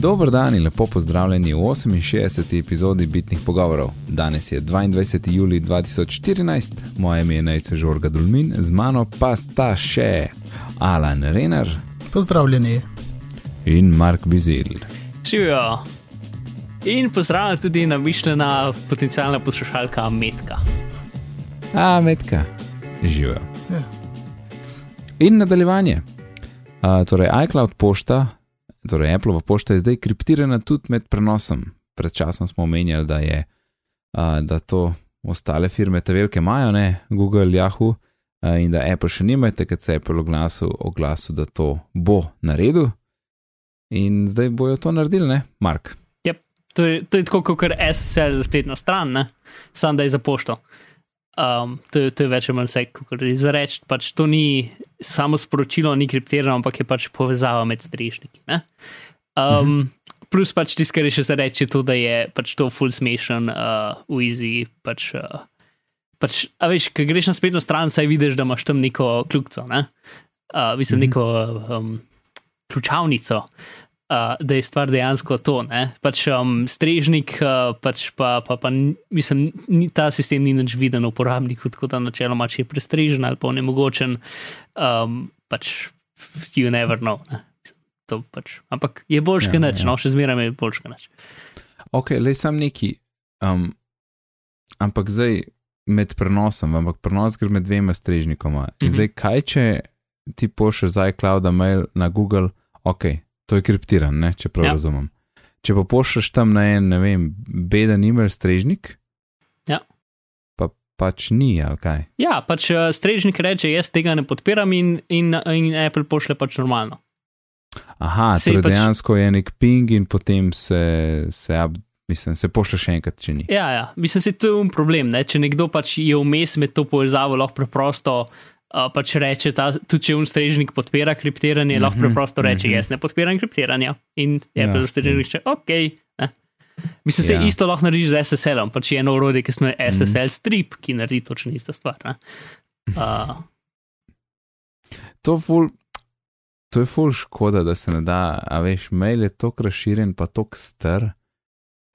Dobro dan in lepo pozdravljeni v 68. epizodi Bitnih pogovorov. Danes je 22. juli 2014, moje ime je Najce Žorga Dulmin, z mano pa sta še Alan Renar. Pozdravljeni. In Mark Bizil. Živijo. In pozdravljam tudi na mišljena potencijalna poslušalka Metka. A, Metka, živijo. Ja. In nadaljevanje. Uh, torej, iCloud pošta, torej Apple pošta je zdaj kriptirana tudi med prenosom. Pred časom smo omenjali, da, je, uh, da to ostale firme, te velike imajo, ne Google, Yahoo, uh, in da Apple še nima, takrat se je Apple oglasil, oglasil, da to bo naredil. In zdaj bojo to naredili, ne, Mark. Yep. To, je, to je tako kot SSL za spletno stran, ne? samo da je za pošto. Um, to, je, to je več ali manj vse, kot je reči. Pač to ni samo sporočilo, ni kriptirano, ampak je pač povezava med strežniki. Um, mhm. Plus pač tisto, kar je še za reči, to, da je pač to full smešen, uh, easy. Pač, uh, pač, a veš, ko greš na spletno stran, saj vidiš, da imaš tam neko kljubico, ne? uh, mislim, mhm. neko um, ključavnico uh, da je stvar dejansko to. Pač, um, strežnik, uh, pač pa, pa, pa mislim, ni, ta sistem ni več viden uporabniku, tako da načeloma, če je prestrežen ali pa onemogočen, um, pač you never know. Pač. Ampak je boljš, ja, neč, ja. no, še zmeraj je boljš, neč. Ok, le sam neki. Um, ampak zdaj med prenosom, ampak prenos gre med dvema strežnikoma. In mm -hmm. zdaj, kaj če ti pošlješ za iCloud mail na Google, ok, to je kriptiran, ne, če prav ja. razumem. Če pa pošlješ tam na en, ne vem, beden email strežnik, ja. pa pač ni, ali kaj. Ja, pač uh, strežnik reče, jaz tega ne podpiram in, in, in Apple pošlje pač normalno. Aha, torej pač... dejansko je nek ping in potem se, se, mislim, se pošlje še enkrat, če ni. Ja, ja. mislim, da je to un problem. Ne? Če nekdo pač je vmes med to povezavo, lahko preprosto uh, pač reče, ta, tudi če unstrežnik podpira kriptiranje, mm -hmm, lahko preprosto reče, mm -hmm. jaz ne podpiram kriptiranja. In je ja, unstrežnik reče, ok. Ne. Mislim, se ja. isto lahko naredi z SSL-om, pač je eno urodje, ki smo je SSL mm -hmm. strip, ki naredi točno isto stvar. Uh. To, ful, to je ful škoda, da se ne da, a veš, mail je tako razširjen, pa tako star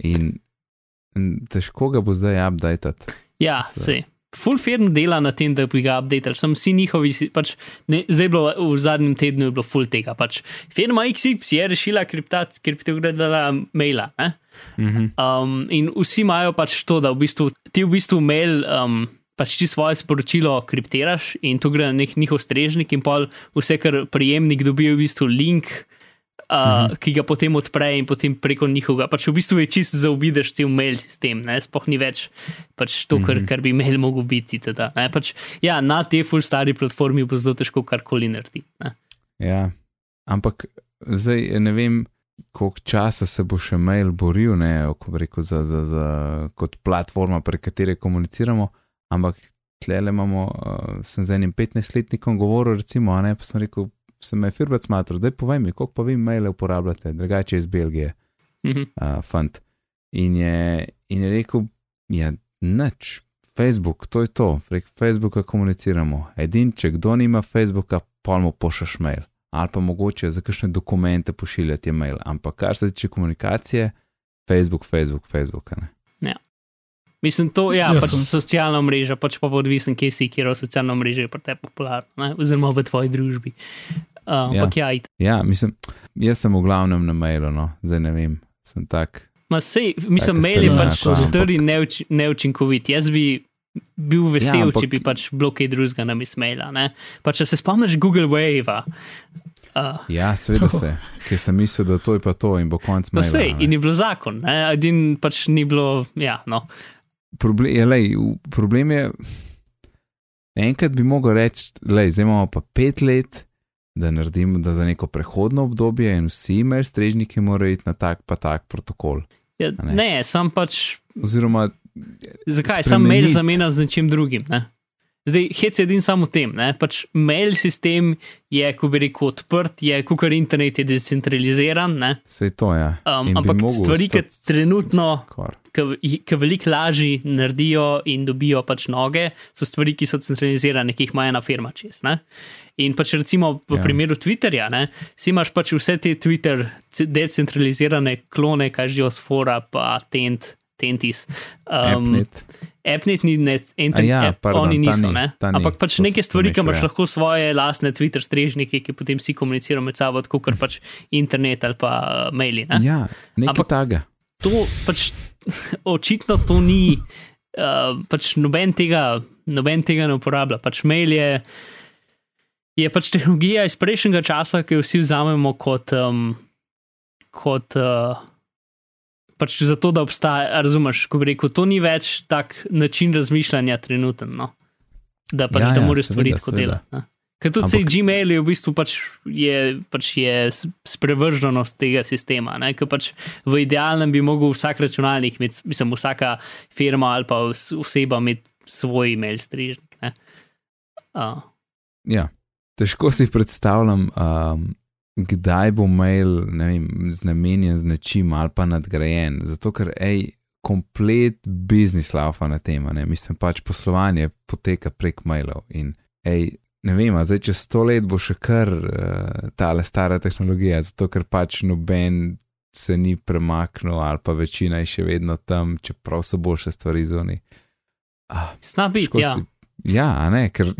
in, težko ga bo zdaj updated. Ja, se full firm dela na tem, da bi ga updated, sem vsi njihovi, pač, ne, zdaj bilo v zadnjem tednu je bilo full tega. Pač, firma XY je rešila kriptografirala maila. Mm -hmm. um, in vsi imajo pač to, da v bistvu, ti v bistvu mail. Um, Pač ti svoje sporočilo kriptiraš in to gre na nek njihov strežnik, in pol vse, kar prijemnik dobi, v bistvu link, uh, -huh. ki ga potem odpre in potem preko njihovega. Pač v bistvu je čist zaobideš cel mail sistem, spoh ni več pač to, kar, mhm. kar bi mail mogel biti. Teda, pač, ja, na tej full stari platformi bo zelo težko karkoli narediti. Ja, ampak zdaj ne vem. Koliko časa se bo še mail boril, ne, rekel, za, za, za, kot platforma, prek katere komuniciramo, ampak tle imamo, uh, sem z enim 15-letnikom govoril, recimo, ne, pa sem rekel, se me je firmat smatral, da povej mi, koliko pa vi maile uporabljate, drugače iz Belgije, mm -hmm. uh, fant. In je, in je rekel, ja, nič, Facebook, to je to, prek Facebooka komuniciramo. Edin, če kdo nima Facebooka, pa mu pošljaš mail. Ali pa mogoče za kakšne dokumente pošiljati mail. Ampak kar se tiče komunikacije, Facebook, Facebook, Facebook. Ne? Ja. Mislim, to ja, ja, pač je socialna mreža, pač pa odvisen, kje si, kjer je socialna mreža, je pa te popularna, oziroma v tvoji družbi. Uh, ja. Ja, ja, mislim, jaz sem v glavnem na mailu, no. zdaj ne vem, sem tak. Ma sej, mislim, mail je pač star in neuč, neučinkovit. Jaz bi bil vesel, ja, ampak... če bi pač blokaj drugega na mismaila. Pa če se spomniš Google Wave. Uh, ja, seveda se, ker sem mislil, da to je pa to in bo konc maila. Sej, in je bilo zakon, edin pač ni bilo, ja, no. Problem je, lej, problem je, enkrat bi mogel reči, da imamo pa pet let, da naredimo da za neko prehodno obdobje in vsi imajo strežniki, morajo iti na tak pa tak protokol. Ja, ne? ne, sam pač. Oziroma, zakaj? Sam mail zamenjam z nečim drugim. Ne? Zdaj, hec je edin samo v tem, ne? pač mail sistem je, ko bi rekel, odprt, je, ko kar internet je decentraliziran. Ne? Sej to je. Um, ampak stvari, ki trenutno, ki veliko lažje naredijo in dobijo pač noge, so stvari, ki so centralizirane, ki jih ima ena firma čez. Ne? In pač recimo v ja. primeru Twitterja, ne, si imaš pač vse te Twitter decentralizirane klone, kaj že osfora, pa tent, tentis. Um, AppNet ni enten, ja, app, pardon, oni niso. Ni, Ampak pač neke stvari, ki imaš ja. lahko svoje lastne Twitter strežnike, ki potem vsi komunicirajo med sabo, kot pač internet ali pa uh, maili. Ne? Ja, nekaj takega. To pač očitno to ni, uh, pač noben tega, noben tega ne uporablja. Pač mail je, je pač tehnologija iz prejšnjega časa, ki jo vsi vzamemo kot. Um, kot uh, pač zato, da obstaja, razumeš, ko bi rekel, to ni več tak način razmišljanja trenutno, no? da pač ja, da ja, moraš stvari tako delati. Ker tudi Ampak... Gmail je v bistvu pač je, pač je sprevrženost tega sistema. Ker pač v idealnem bi mogel vsak računalnik, med, mislim, vsaka firma ali pa oseba imeti svoj e-mail strižnik. Uh. Ja, težko si predstavljam. Um kdaj bo mail vem, znamenjen z nečim ali pa nadgrajen. Zato, ker ej, komplet biznis laufa na tem, mislim pač poslovanje poteka prek mailov. In ej, ne vem, zdaj čez sto let bo še kar uh, tale stara tehnologija, zato ker pač noben. Se ni premaknil, ali pa večina je še vedno tam, čeprav so boljše stvari zunaj. Ah, Snabiti, ja. Ja, ne, ker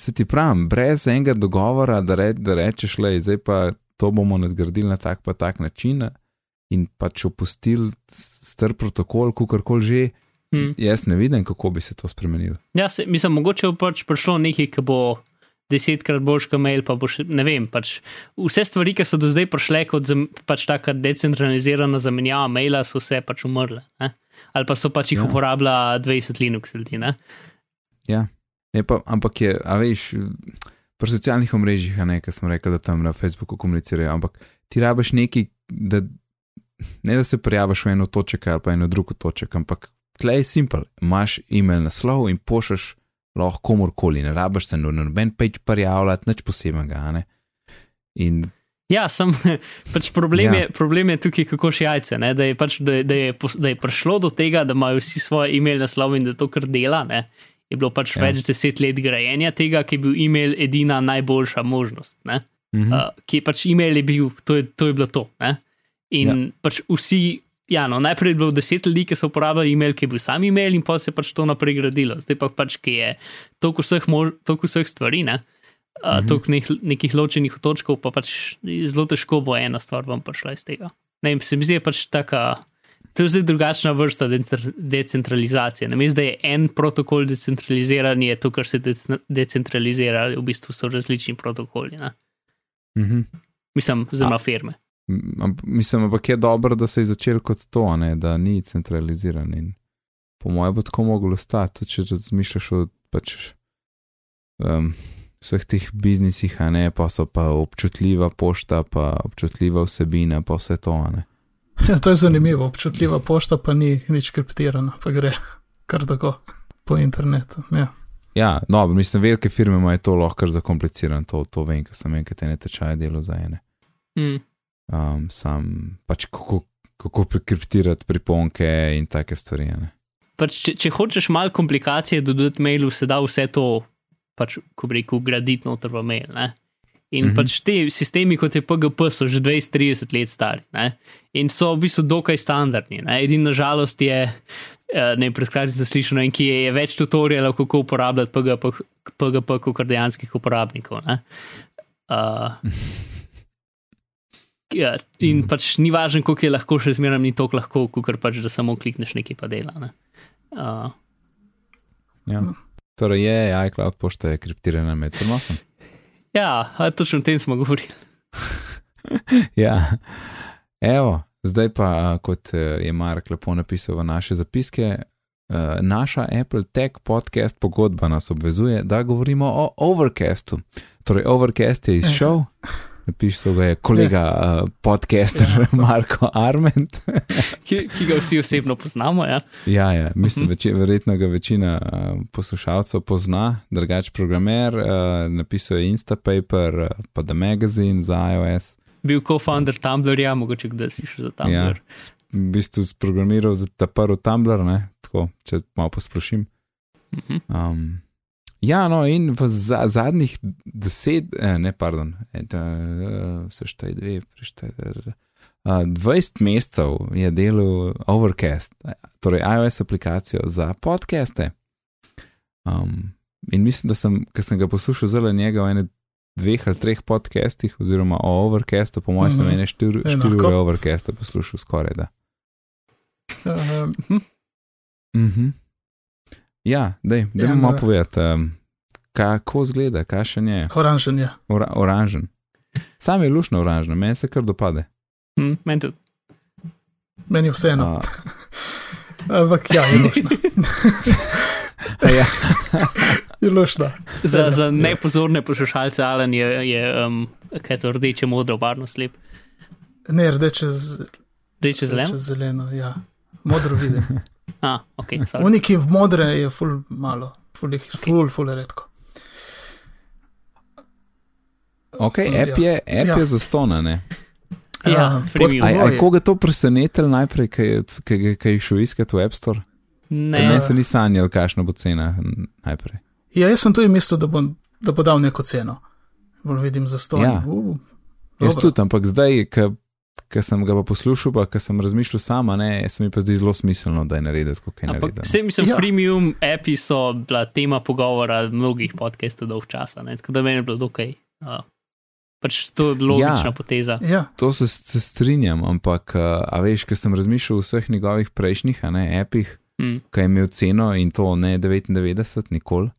se ti pravim, brez enega dogovora, da, re, da rečeš, le, zdaj pa to bomo nadgradili na tak pa tak način in pač opustili star protokol, kakorkoli že. Hmm. Jaz ne vidim, kako bi se to spremenilo. Ja, se, mislim, mogoče bo pač prišlo nekaj, ki bo desetkrat boljš kot mail, pa boš, ne vem, pač vse stvari, ki so do zdaj prišle kot zem, pač taka decentralizirana zamenjava maila, so vse pač umrle. Ne? Ali pa so pač jih ja. uporabljala 20 Linux ljudi. Ja. Pa, ampak je, a veš, pri socialnih omrežjih, ne, ki smo rekli, da tam na Facebooku komunicirajo, ampak ti rabiš nekaj, da ne da se prijaviš v eno točko ali pa eno drugo točko, ampak tle je simpel. Imaš e-mail naslov in pošljaš lahko komorkoli, ne rabiš se noben peč prijavljati, nič posebnega. In Ja, sem, pač problem, ja. je, problem je tukaj, kako še jajce. Da je, pač, da, da, je, da je prišlo do tega, da imajo vsi svoje e-mail naslove in da to kar dela. Ne? Je bilo pač ja. več deset let grajenja tega, ki je bil e-mail edina najboljša možnost. Mm -hmm. uh, ki je pač e-mail je bil, to je, to je bilo to. Ne? In ja. pač vsi, ja, no, najprej je bilo deset ljudi, ki so uporabljali e-mail, ki je bil sam e-mail, in pa se je pač to naprej gradilo. Zdaj pa pač, ki je toliko vseh, toliko vseh stvari, ne? uh, mm -hmm. toliko nek, nekih ločenih točkov, pa pač zelo težko bo ena stvar vam prišla iz tega. Ne, se mi zdi, pač taka. To je zdaj drugačna vrsta decentralizacije. Namesto da je en protokol decentraliziran, je to, kar se decentralizira, v bistvu so različni protokoli. Mm -hmm. Mislim, zelo firme. Mislim, ampak je dobro, da se je začel kot to, ne, da ni centraliziran. In po mojem, bo tako moglo ostati, če razmišljaš o pač, um, vseh teh biznisih, a ne pa so pa občutljiva pošta, pa občutljiva vsebina, pa vse to. Ne. Ja, to je zanimivo, občutljiva pošta pa ni nič kriptirana, pa gre kar tako po internetu. Ja, ja no, mislim, velike firme imajo to lahko zakomplicirano, to, to vem, ker sem enkrat te tečaje delo za ene. Mm. Um, sam pač kako, kako prikriptirati priponke in take stvari. Pač, če, če hočeš malo komplikacije dodati mailu, se da vse to, pač, ko bi rekel, graditi noter v mail. Ne? In mm -hmm. pač ti sistemi, kot je PGP, so že 20-30 let stari ne? in so v bistvu dokaj standardni. Edina žalost je, eh, ne predkratki zaslišano, in ki je, je več tutorialov, kako uporabljati PGP, PGP kot dejanskih uporabnikov. Uh, ja, in -hmm. pač ni važno, koliko je lahko, še zmeraj ni tako lahko, kot pač, da samo klikneš nekaj pa dela. Ne? Uh. Ja. Torej je iCloud pošta kriptirana med prenosom. Ja, točno o tem smo govorili. ja, evo, zdaj pa, kot eh, je Mark lepo napisal v naše zapiske, eh, naša Apple Tech podcast pogodba nas obvezuje, da govorimo o Overcastu. Torej, Overcast je izšel, Napisal ga je kolega uh, podcaster Ja. Marko Arment. ki, ki ga vsi osebno poznamo. Ja. ja, ja, mislim, Mhm. veči, verjetno ga večina uh, poslušalcev pozna, drugač programer, uh, napisal je Instapaper, uh, pa The Magazine za iOS. Bil co-founder Tumblrja, mogoče kdo si šel za Tumblr. Ja, v bistvu sprogramiral za ta prvi Tumblr, ne? tako, če malo posplošim. Mhm. Um, ja, no, in v za, zadnjih deset, eh, ne, pardon, seštaj dve, preštaj. Uh, 20 mesecev je delal Overcast, torej iOS aplikacijo za podcaste. Um, in mislim, da sem, ker sem ga poslušal zelo njega v ene dveh ali treh podcastih, oziroma o Overcastu, po mojem, sem Mhm. ene štiri, štiri ure Overcasta poslušal skoraj da. Uh, Mhm. Ja, dej, dej Ja, ja, malo no. povedati, um, kako izgleda, kakšen je, oranžen je. Ora, oranžen. Sam je lušno oranžen, meni se kar dopade. Hm, meni tudi. Meni je vseeno. A, Ampak ja, je lušna. ja, Je lušna. Za, za nepozorne poslušalce Alan je, je um, kaj to rdeče, modro, barno slep. Ne, rdeče z, Rdeče zeleno? rdeče zeleno, ja. Modro vidim. A, ok, sorry. Uniki v modre je ful malo, ful, jih- ful, ful je redko. ok, app je, app Ja. je za stona, ne. Ja, freemium. Aj, aj je- koga to presenetilo najprej, kaj je šel iskati v App Store? Ne, Ne, se ni sanjal, kakšna bo cena najprej. Ja, jaz sem tudi mislil, da bo, da bo dal neko ceno. Bolj vidim za sto. Ja. Uh, Jaz tudi, ampak zdaj, ki sem ga pa poslušal, pa ki sem razmišljal sama, ne, se mi pa zdi zelo smiselno, da je naredil tako, kaj je Ampak naredil. vse mislim, Ja. freemium api so bila tema pogovora mnogih podcastov dolg časa, ne? tako da meni je bilo dokaj. Uh, pač to je bila Ja. logična poteza. Ja, To se, se strinjam, ampak uh, a veš, ker sem razmišljal o vseh njegovih prejšnjih, a ne, apih, Hm, ki je imel ceno in to ne 99, nikoli.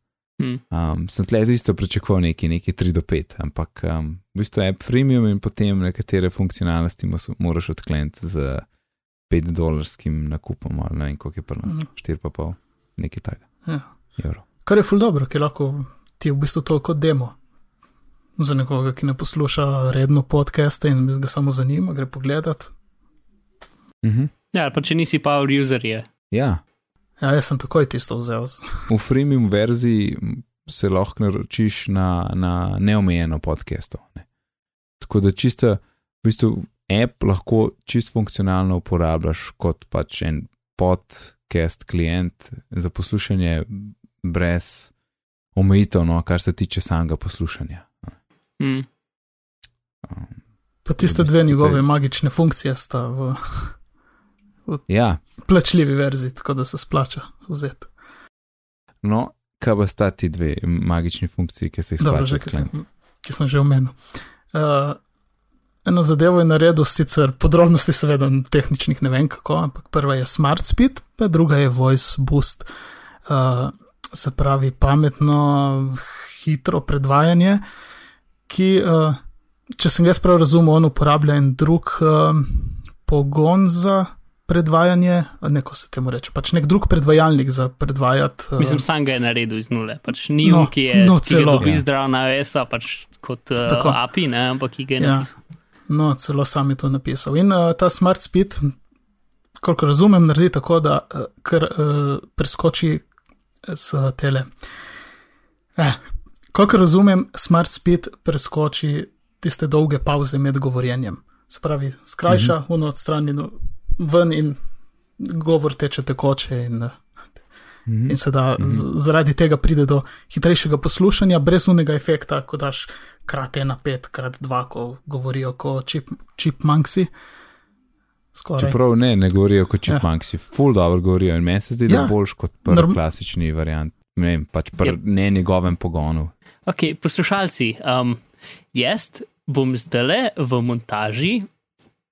hm. Um, sem tle isto pričakoval neki, neki 3 do 5, ampak um, v bistvu app freemium in potem nekatere funkcionalnosti moraš odkleniti z 5 dolarskim nakupom ali ne vem, koliko je prvo, Mhm. 4,5, nekaj takega. ja. Evrov. Kar je ful dobro, ker lahko ti je v bistvu to kot demo. Za nekoga, ki ne posluša redno podcaste in ga samo zanima, gre pogledat. Mhm. Ja, pa če nisi power user, je. Ja, Ja, jaz sem takoj tisto vzel. v freemium verziji se lahko naročiš na, na neomejeno podcasto. Ne. Tako da čisto, v bistvu, app lahko čist funkcionalno uporabljaš kot pač en podcast klient za poslušanje brez omejitev, no, kar se tiče samega poslušanja. Hm. Um, Pa tiste V dve njegove magične funkcije sta v ja, plačljivi verziji, tako da se splača vzeti. no, kaj pa sta ti dve magični funkciji, ki se jih splača ki sem, ki sem že omenil. Uh, eno zadevo je naredil, sicer podrobnosti, seveda, tehničnih ne vem kako, ampak prva je Smart Speed, pa druga je Voice Boost. Uh, se pravi, pametno, hitro predvajanje, ki, uh, če sem jaz prav razumel, on uporablja en drug uh, pogon za predvajanje, neko se temu reče, pač nek drug predvajalnik za predvajati. Uh, Mislim, sam ga je naredil iz nule. Pač ni No, ki je no, ki celo. dobil zdrav na iOS-a, pač kot uh, Tako. API, ne, ampak ki ga je Ja. napisal. No, celo sam je to napisal. In uh, ta Smart Speed, koliko razumem, naredi tako, da uh, kar uh, preskoči s tele. Eh, koliko razumem, Smart Speed preskoči tiste dolge pauze med govorjenjem. Se pravi, skrajša, mm -hmm. uno odstrani no, ven in govor teče tekoče in, uh, Mhm. in se da, Mhm. zaradi tega pride do hitrejšega poslušanja, brez unega efekta, ko daš krat ena, pet, krat dva, ko govorijo kot čip, chipmunksi. Skoraj. Čeprav ne, ne govorijo kot Ja. chipmunksi, ja. full dobro govorijo in meni se zdi, da Ja. je boljš kot prvi Norm- klasični variant. Ne vem, pač pri Yep. yep. ne njegovem pogonu. Ok, poslušalci, um, jaz bom zdaj v montaži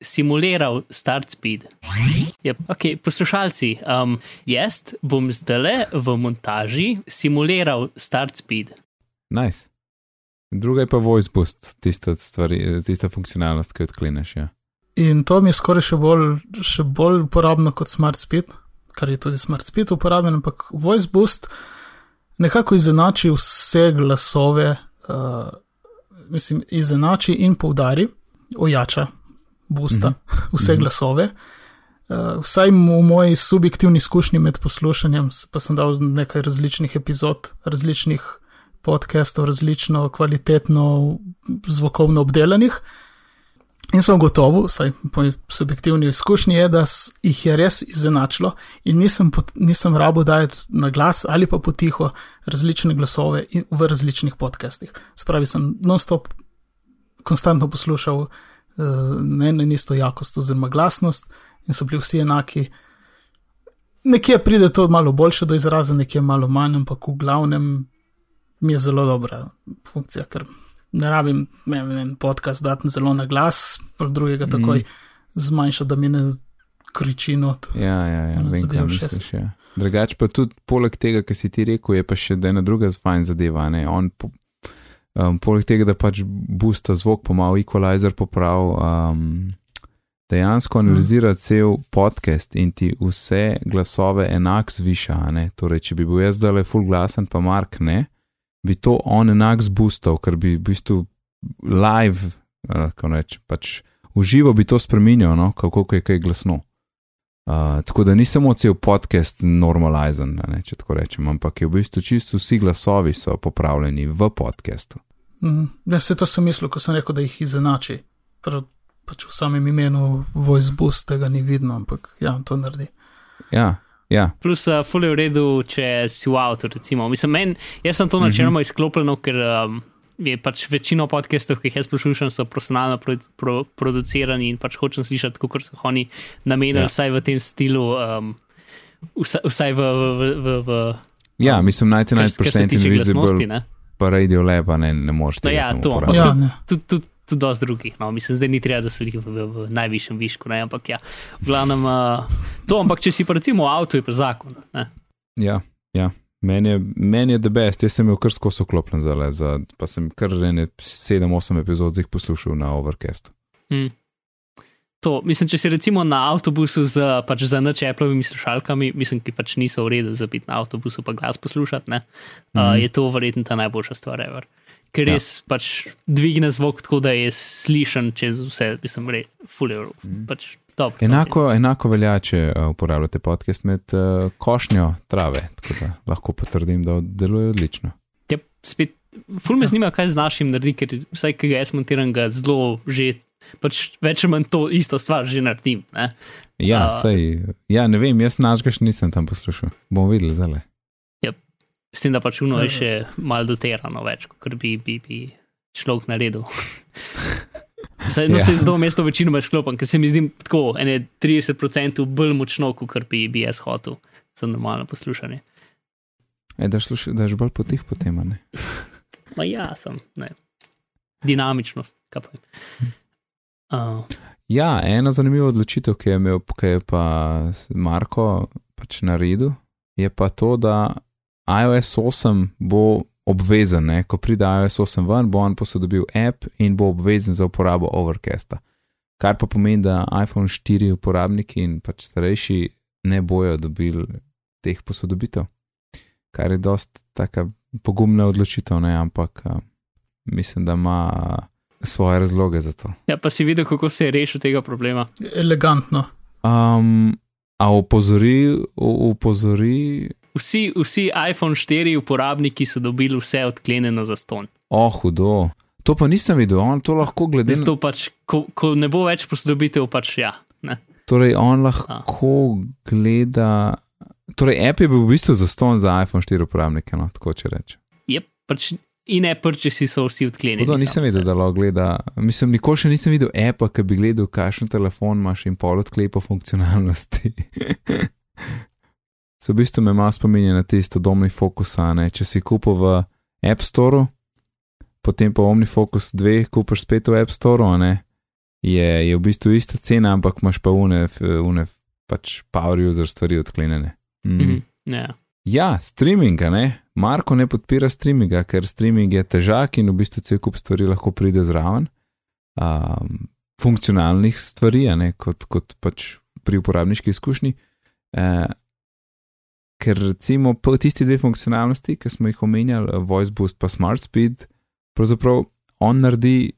simuliral start speed. Yep. Ok, poslušalci, um, jaz bom zdaj v montaži simuliral start speed. Nice. Druga je pa voice boost, tista, stvari, tista funkcionalnost, ki jo odkleneš. Ja. In to mi je skoraj še bolj, še bolj uporabno kot Smart Speed, kar je tudi Smart Speed uporaben, ampak Voice Boost nekako izenači vse glasove uh, mislim, izenači in poudari, ojača, boosta vse glasove. Uh, vsaj v moji subjektivni izkušnji med poslušanjem, pa sem dal nekaj različnih epizod, različnih podcastov, različno kvalitetno zvokovno obdelanih. In sem gotovo, vsaj po subjektivni izkušnji, je, da jih je res izenačilo in nisem, pot, nisem rabo dajati na glas ali pa potiho različne glasove v različnih podcastih. Spravi sem non-stop, konstantno poslušal uh, na eno in isto jakost oziroma glasnost in so bili vsi enaki. Nekje pride to malo boljše do izraza, nekje malo manj, ampak v glavnem mi je zelo dobra funkcija, ker ne rabim ne vem, podcast dati zelo na glas, pa drugega takoj mm. zmanjša, da mi ne kriči not. Ja, ja, ja vem, kaj misliš. Ja. Drugač pa tudi poleg tega, kar si ti rekel, je pa še ena druga fajn zadeva. Ne? On, po, um, poleg tega, da pač boosta zvok, pa malo equalizer poprav, um, dejansko analizira cel podcast in ti vse glasove enak zviša. Torej, če bi bil jaz zdaj le full glasen, pa Mark ne, bi to on enak zboostal, ker bi v bistvu live, uh, kako reč, pač uživo bi to spremenil, no? kako je kaj glasno. Uh, tako da ni samo cel podcast normalizen, a ne, če tako rečem, ampak je v bistvu čisto vsi glasovi so popravljeni v podkastu. Mm. Ja, se to sem mislil, ko sem rekel, da jih izenači. Prav, pač v samem imenu Voice Boost tega ni vidno, ampak ja, to naredi. Ja, ja, Plus, uh, ful je v redu, če si v avtu. Recimo. Mislim, men, jaz sem to načeloma izklopljeno, ker um, je pač večino podcastov, ki jih jaz poslušam, so profesionalno pro, pro, producirani in pač hočem slišati, kot so oni namenili, Ja. vsaj v tem stilu, um, vsaj, vsaj v. v, v, v ja mislim, kar se 99% tiče glasnosti. invisible, Ne? pa radio leba ne, ne moreš. No ja, to, uporabljati. Ja, tudi, ne. tudi, tudi, dosti drugih. No. Mislim, zdaj ni treba, da so bili v, v, v najvišjem višku, ne? ampak ja, v glavnem uh, to, ampak če si pa recimo v avtu, je pa zakon. Ne? Ja, ja. Meni je, men je the best, jaz sem imel kar skozi oklopljen za le, za, pa sem kar ene 7-8 epizod jih poslušal na Overcastu. Hmm. To, mislim, če si recimo na avtobusu z, pač z načeplovimi slušalkami, mislim, ki pač niso v redu za biti na avtobusu pa glas poslušati, ne, mm. uh, je to verjetno ta najboljša stvar ever. Ker Ja. res pač dvigne zvok tako, da je slišen čez vse, mislim, re, full euro. Mhm. Pač, dobro, Enako, enako velja, če uh, uporabljate podcast med uh, košnjo trave, tako da lahko potrdim, da deluje odlično. Ja, spet, ful me zanima, kaj z našim naredi, ker vsaj, ki ga jaz montiram, ga zelo že, pač več ali manj to isto stvar že naredim. Ne? Ja, A- sej, ja, ne vem, jaz našega še nisem tam poslušal. Bomo videli zdaj. S tem, da pač uno Ja, je še malo doterano več, kot bi, bi, bi človek naredil. Saj, no, Ja. se zelo mesto večinoma sklopen, ker se mi zdi tako, ene 30% bolj močno, kot bi, bi jaz hotel za normalno poslušanje. E, daš, sluša, daš bolj potih potem, ne? Ma ja, sem, ne. Dinamičnost, kaj pa. Uh, Ja, ena zanimiva odločitev, ki je imel, ki je pa Marko pač naredil, je pa to, da iOS 8 bo obvezen, ne? ko pride iOS 8 ven, bo on posodobil app in bo obvezen za uporabo Overcasta. Kar pa pomeni, da iPhone 4 uporabniki in pač starejši ne bojo dobili teh posodobitev. Kar je dost taka pogumna odločitev, ne? ampak uh, mislim, da ima uh, svoje razloge za to. ja, pa si videl, kako se je rešil tega problema. Elegantno. Um, a upozori, u- upozori, Vsi, vsi iPhone 4 uporabniki so dobili vse odklenjeno za ston. oh, hudo. To pa nisem videl, on to lahko glede na Zato pač, ko, ko ne bo več posodobitev, pač ja. Ne. Torej, on lahko gleda. Torej, app je bil v bistvu zaston za iPhone 4 uporabnike, no, tako če rečem. Je pač in ne prčesi so vsi odklenjeni. To nisem videl, da lahko gleda. Mislim, nikoli še nisem videl appa, ki bi gledal, kakšen telefon imaš in pol odklepa funkcionalnosti. Se v bistvu me malo spominja na tisto domni fokus, če si kupil v App Store, potem pa OmniFocus 2 kupiš spet v App Store, je, je v bistvu ista cena, ampak imaš pa une, f- une pač power user stvari odklenjene. Mm. Mhm, ja. Ja, streaming, ne. Marko ne podpira streaminga, ker streaming je težak in v bistvu cel kup stvari lahko pride zraven. Um, funkcionalnih stvari, ne kot, kot pač pri uporabniški izkušnji. Uh, ker recimo po tisti dve funkcionalnosti, ki smo jih omenjali, Voice Boost pa Smart Speed, pravzaprav on naredi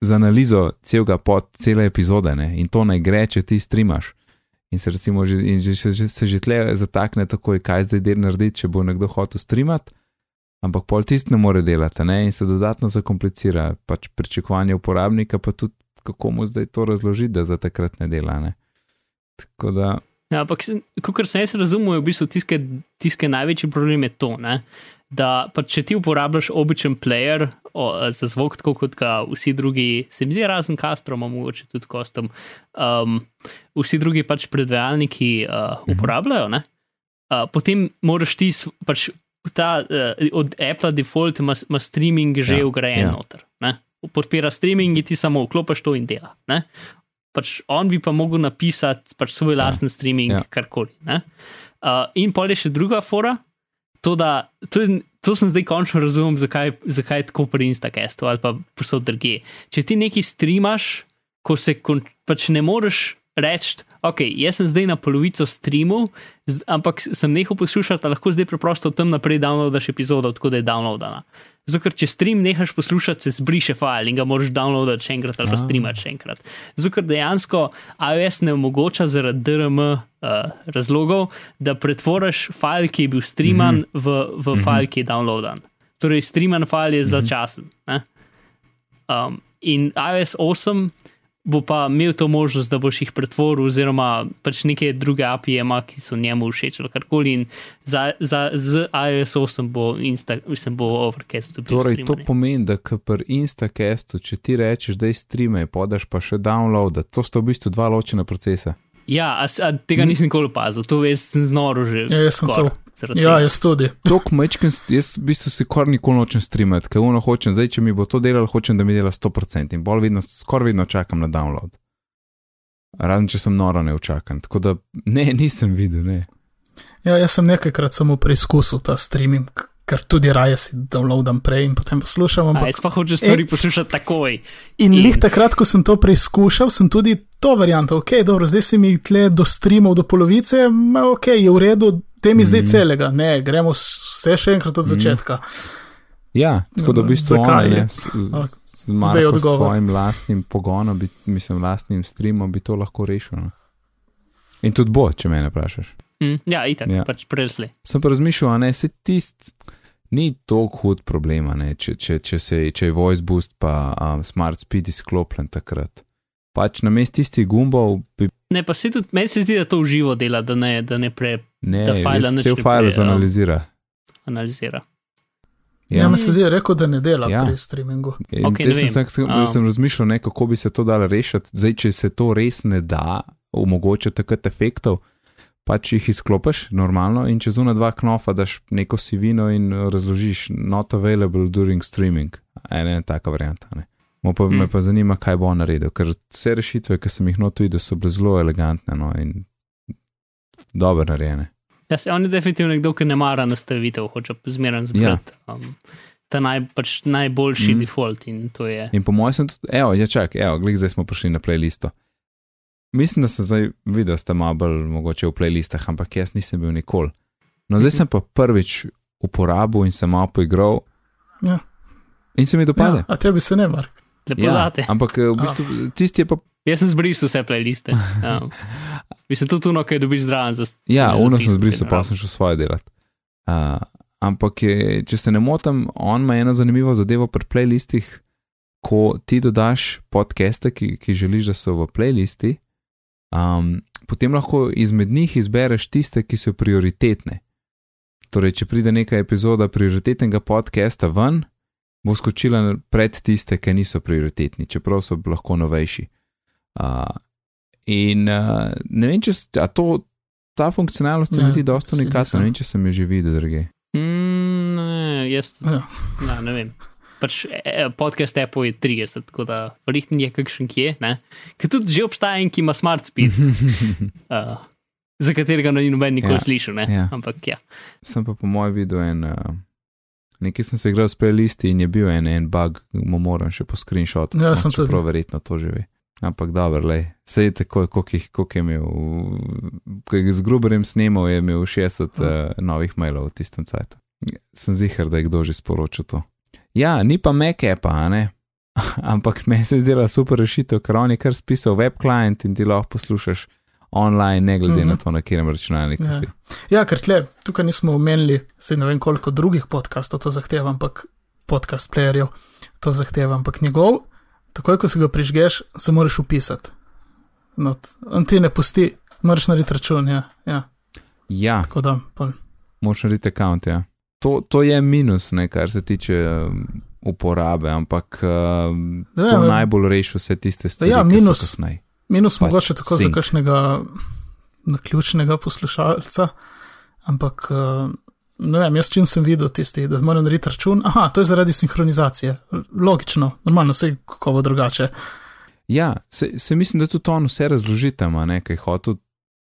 z analizo celega pod cele epizode ne? in to naj gre, če ti streamaš. In se recimo že, in že, se, se že tle zatakne takoj, kaj zdaj del narediti, če bo nekdo hotel streamati. Ampak pol tist ne more delati ne? in se dodatno zakomplicira, pač pričakovanje uporabnika, pa tudi kako mu zdaj to razložiti, da za takrat ne dela. Ne? Tako da. Ja, ampak, kot sem jaz razumel, je v bistvu tiske, tiske največji problem je to, ne? da pa če ti uporabljaš običajen player o, za zvok, tako kot ga vsi drugi, se mi zdi, razen Castro, mogoče tudi Kostom, um, vsi drugi pač predvajalniki uh, uporabljajo, uh, potem moraš ti pač ta uh, od Apple default ima, ima streaming že ja, ugrajen ja. noter. Ne? Podpira streaming in ti samo vklopiš to in dela. Ne? Pač on bi pa mogel napisati pač svoj ja. lasten streaming, ja. karkoli. Uh, in pol je še druga fora, to, da, to, to sem zdaj končno razumel, zakaj, zakaj je tako pri Instacastu ali pa posod druge. Če ti nekaj streamaš, ko se kon, pač ne moreš reči, ok, jaz sem zdaj na polovico streamu, ampak sem nehal poslušati, lahko zdaj preprosto tam naprej downloadaš epizodo, tako da je downloadana. Zato, ker če stream nehaš poslušati, se zbriše file in ga moraš downloadati še enkrat ali pa streamati še enkrat. Zato, ker dejansko iOS ne omogoča zaradi DRM uh, razlogov, da pretvoriš file, ki je bil streaman, mm -hmm. v, v mm -hmm. file, ki je downloadan. Torej, streaman file je mm -hmm. začasen. Um, in iOS 8 bo pa imel to možnost, da boš jih pretvoril, oziroma pač neke druge API-je, ki so njemu všeč ali karkoli. In za, za, z iOS 8 bo, Insta, mislim, bo Overcast tudi. Torej, streamanje. to pomeni, da pri Instacastu, če ti rečeš, da je streame, podaš pa še download, to sta v bistvu dva ločena procesa. Ja, a, a tega hm? nisem nikoli opazil, to veš, sem znoro že. Ja, jaz sem to. Ja, jaz tudi. Tok mečken, jaz v bistvu si kar nikoli nočem streamati, ker ono hočem, zdaj če mi bo to delalo, hočem, da mi dela 100% in bolj vedno, skoraj vedno čakam na download. Razen če sem noro ne včakam, tako da ne, nisem videl, ne. Ja, jaz sem nekajkrat samo preizkusil ta streaming, ker tudi raje si downloadam prej in potem poslušam. Ampak, jaz pa hočem stvari e, poslušati takoj. In, in lih takrat, ko sem to preizkušal, sem tudi to varianto, ok, dobro, zdaj si mi tle do streamov do polovice, ma ok, je v redu, te mi mm. zdaj celega, ne, gremo vse še enkrat od mhm. začetka. Mm. Ja, tako da v bistvu Zakaj je to. Z svojim lastnim pogonom, bi, mislim, lastnim streamom bi to lahko rešil. No? In tudi bo, če me ne vprašaš. Mm, ja, itak, ja. pač presli. Sem pa razmišljal, da se tisti ni tako hud problem, če, če, če, se, če je voice boost pa um, smart speed izklopljen takrat. Pač na mestu tistih gumbov bi. Ne, pa se tudi meni se zdi, da to uživo dela, da ne, da ne pre. Ne, da file ne cel file zanalizira. Analizira. Ja, ja mi se zdi, rekel, da ne dela ja. pri streamingu. Okay, sem, sem, sem, um. sem razmišljal, ne, kako bi se to dalo rešiti. Zdaj, če se to res ne da, omogoča takrat efektov pač jih izklopiš normalno in čez una dva knofa daš neko sivino in razložiš not available during streaming. Ena taka varianta. Pa, hmm. Me pa zanima, kaj bo on naredil, ker vse rešitve, ki sem jih noto videl, so bile zelo elegantne no, in dobro narejene. Ja, se on je definitivno nekdo, ki ne mara nastavitev, hoče zmeraj zbrati. Ja. Um, ta naj, pač najboljši mm. default in to je. In po mojem sem tudi, evo, ja, čak, evo, glik zdaj smo prišli na playlisto. Mislim, da sem zdaj videl, da ste malo bolj mogoče v playlistah, ampak jaz nisem bil nikoli. No, zdaj sem pa prvič uporabil in sem malo poigral. Ja. In se mi dopade. Ja, a tebi se ne mar. Lepo ja, zate. Ampak eh, v bistvu tisti je pa. Jaz sem zbrisal vse playliste. Ja. Mislim, tudi tuno, kaj dobiš za stvar. Ja, uno sem zbrisal, pa sem šel svoje delati. Uh, ampak je, če se ne motim, on ima eno zanimivo zadevo pri playlistih, ko ti dodaš podcaste, ki, ki želiš, da so v playlisti. Um, potem lahko izmed njih izbereš tiste, ki so prioritetne. Torej, če pride neka epizoda prioritetnega podcasta ven, bo skočila pred tiste, ki niso prioritetni, čeprav so lahko novejši. Uh, in uh, ne vem, če to, ta funkcionalnost se mi zdi dosta unikatna, ne vem, če sem jo že videl, druge. Mm, ne, jaz ja. ne, ne vem pač e, e, podcast Apple je 30, tako da verjetno je kakšen kje, ki tudi že obstaja in ki ima smart speed, uh, za katerega ni noben nikoli ja, slišal. Ja. Ampak ja. Sem pa po mojem videl en. Uh... Nekaj sem se igral s playlisti in je bil en, en bug, mu moram še po screenshotu. Ja, sem tudi. Prav verjetno to že ve. Ampak dobro, le, sej tako, koliko je imel, ko je z gruberjem snimal, je imel 60 uh, novih mailov v tistem cajtu. Sem zihar, da je kdo že sporočil to. Ja, ni pa Mac, pa ne. ampak meni se je zdela super rešitev, ker on je kar spisal web client in ti lahko poslušaš online, ne glede mm -hmm. na to, na katerem računalniku Ja. si. Ja, ker tle, tukaj nismo omenili, se ne vem koliko drugih podcastov to zahteva, ampak podcast playerjev to zahteva, ampak njegov, takoj ko si ga prižgeš, se moraš upisati. Not, on ti ne pusti, moraš narediti račun, ja. ja. Ja, Tako da, pol. moš narediti account. Ja. To, to je minus, ne, kar se tiče um, uporabe, ampak um, Ja, to ja. najbolj reši vse tiste stvari, Ja, ki so minus. Minus Pač mogoče tako za sync. kakšnega naključnega poslušalca, ampak uh, ne vem, jaz čim sem videl tisti, da moram narediti račun, aha, to je zaradi sinhronizacije. Logično, normalno, vse kako bo drugače. Ja, se, se mislim, da tudi on vse razloži tam, kaj je hotel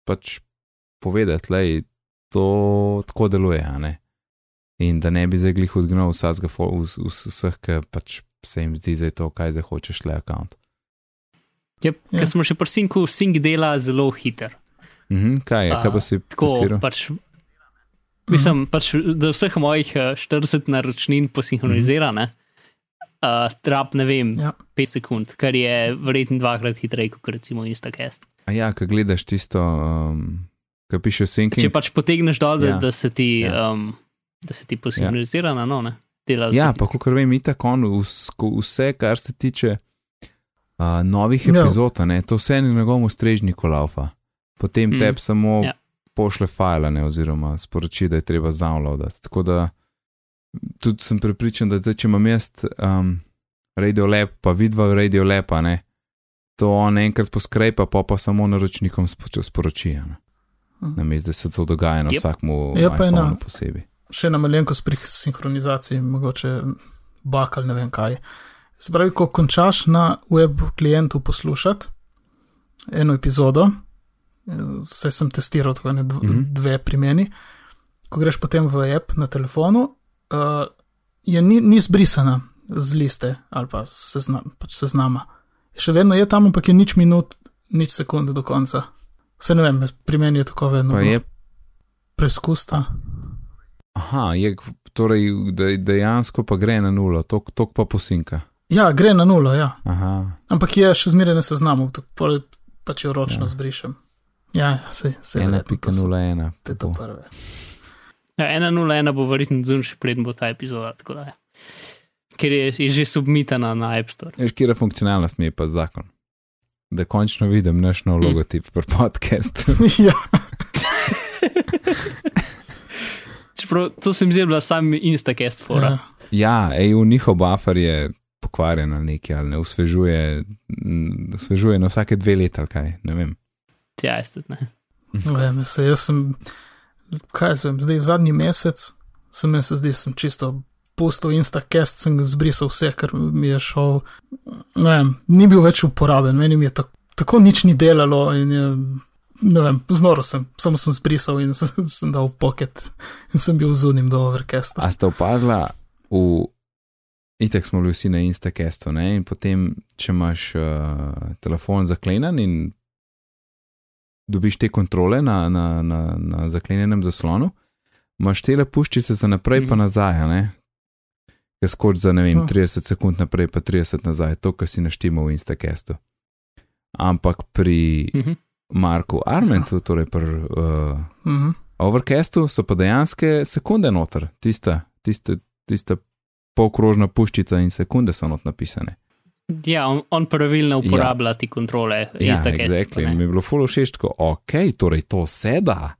pač povedati, da to tako deluje. Ne? In da ne bi zdaj glih odgnal vsega, vseh, ki pač se jim zdi, da je to, kaj zdaj hočeš, le account. Yep, Ja. Ker smo še pri sinku, sink dela zelo hiter. Mhm, kaj je, kaj pa si Tako testiral? pač. Mislim, pač, da vseh mojih eh, 40 naročnin posinhronizira, ne, uh, trap ne vem, Ja. 5 sekund, kar je verjetno dvakrat hitreje kot recimo Instacast. A ja, ko gledaš tisto, um, ki piše syncing. Če pač potegneš dol, da, Ja. da se ti, Ja. um, da se ti posinhronizira na no, ne, dela Ja, pa kot vem, itak on vse, kar se tiče uh, novih Ja. epizod, a ne, to vse na njegovem strežniku laufa. Potem Mm, tebi samo ja. ja. pošle file, ne, oziroma sporoči, da je treba downloadati. Tako da tudi sem prepričan, da zdaj, če imam jaz um, Radio Lab, pa vidva Radio Lab, a ne, to on enkrat poskrepa, pa pa samo naročnikom spo- sporoči. a ne. Namesto da se to dogaja na Yep. vsakmu Je pa ena- iPhonu posebej. Še na malenkost pri sinhronizaciji, mogoče bakal, ne vem kaj. Se pravi, ko končaš na web klientu poslušati eno epizodo, vse sem testiral, tako ne dv, mm. -hmm. dve pri meni, ko greš potem v app na telefonu, uh, je ni, ni zbrisana z liste ali pa sezna, pač seznama. Še vedno je tam, ampak je nič minut, nič sekunde do konca. Vse ne vem, pri meni je tako vedno. Pa je Preizkusta. Aha, je, torej de- dejansko pa gre na nulo, tok, tok pa posinka. Ja, gre na nulo, ja. Aha, Ampak je še zmeraj na seznamu, tako pač jo ročno Ja. ja. zbrišem. Ja, ja se, se verjetno to so 1.01. te to prve. Ja, 1.01 bo verjetno zunaj, še preden bo ta epizoda. tako da je. Ker je, je že submitana na App Store. Veš, kje funkcionalnost mi je pa zakon. Da končno vidim naš nov Hm. logotip pri podkastu. ja, Čeprav to se mi zdi, bila sam Instacast fora. ja. ja, EU njihov buffer je pokvarjen ali nekaj, ali ne osvežuje, m, osvežuje na vsake dve leta, ali kaj, ne vem. Ja, jaz tudi ne. Vem, se jaz sem, kaj vem, zdaj zadnji mesec, sem jaz se zdi, sem čisto pustil Instacast, sem zbrisal vse, ker mi je šel, ne vem, ni bil več uporaben, meni mi je tako, tako nič ni delalo in je, ne vem, znoro sem, samo sem zbrisal in sem, sem dal pocket in sem bil zunim do Overcasta. A ste opazila, v itek smo bili vsi na Instacastu, ne? in potem, če imaš uh, telefon zaklenjen in dobiš te kontrole na, na, na, na zaklenjenem zaslonu, imaš te puščice za naprej, mm. pa Mhm. nazaj, ne. Jaz skoč za ne vem, To. 30 sekund naprej, pa 30 nazaj, to, kar si naštimal v Instacastu. Ampak pri Mhm. Marku Armentu, torej pri uh, Mhm. Overcastu so pa dejansko sekunde noter, tista, tista, tista polkrožna puščica in sekunde so not napisane. Ja, on, on pravilno uporablja ti kontrole Ja, Instacast. exactly. In mi je bilo fulo všeč, tako, ok, torej to se da.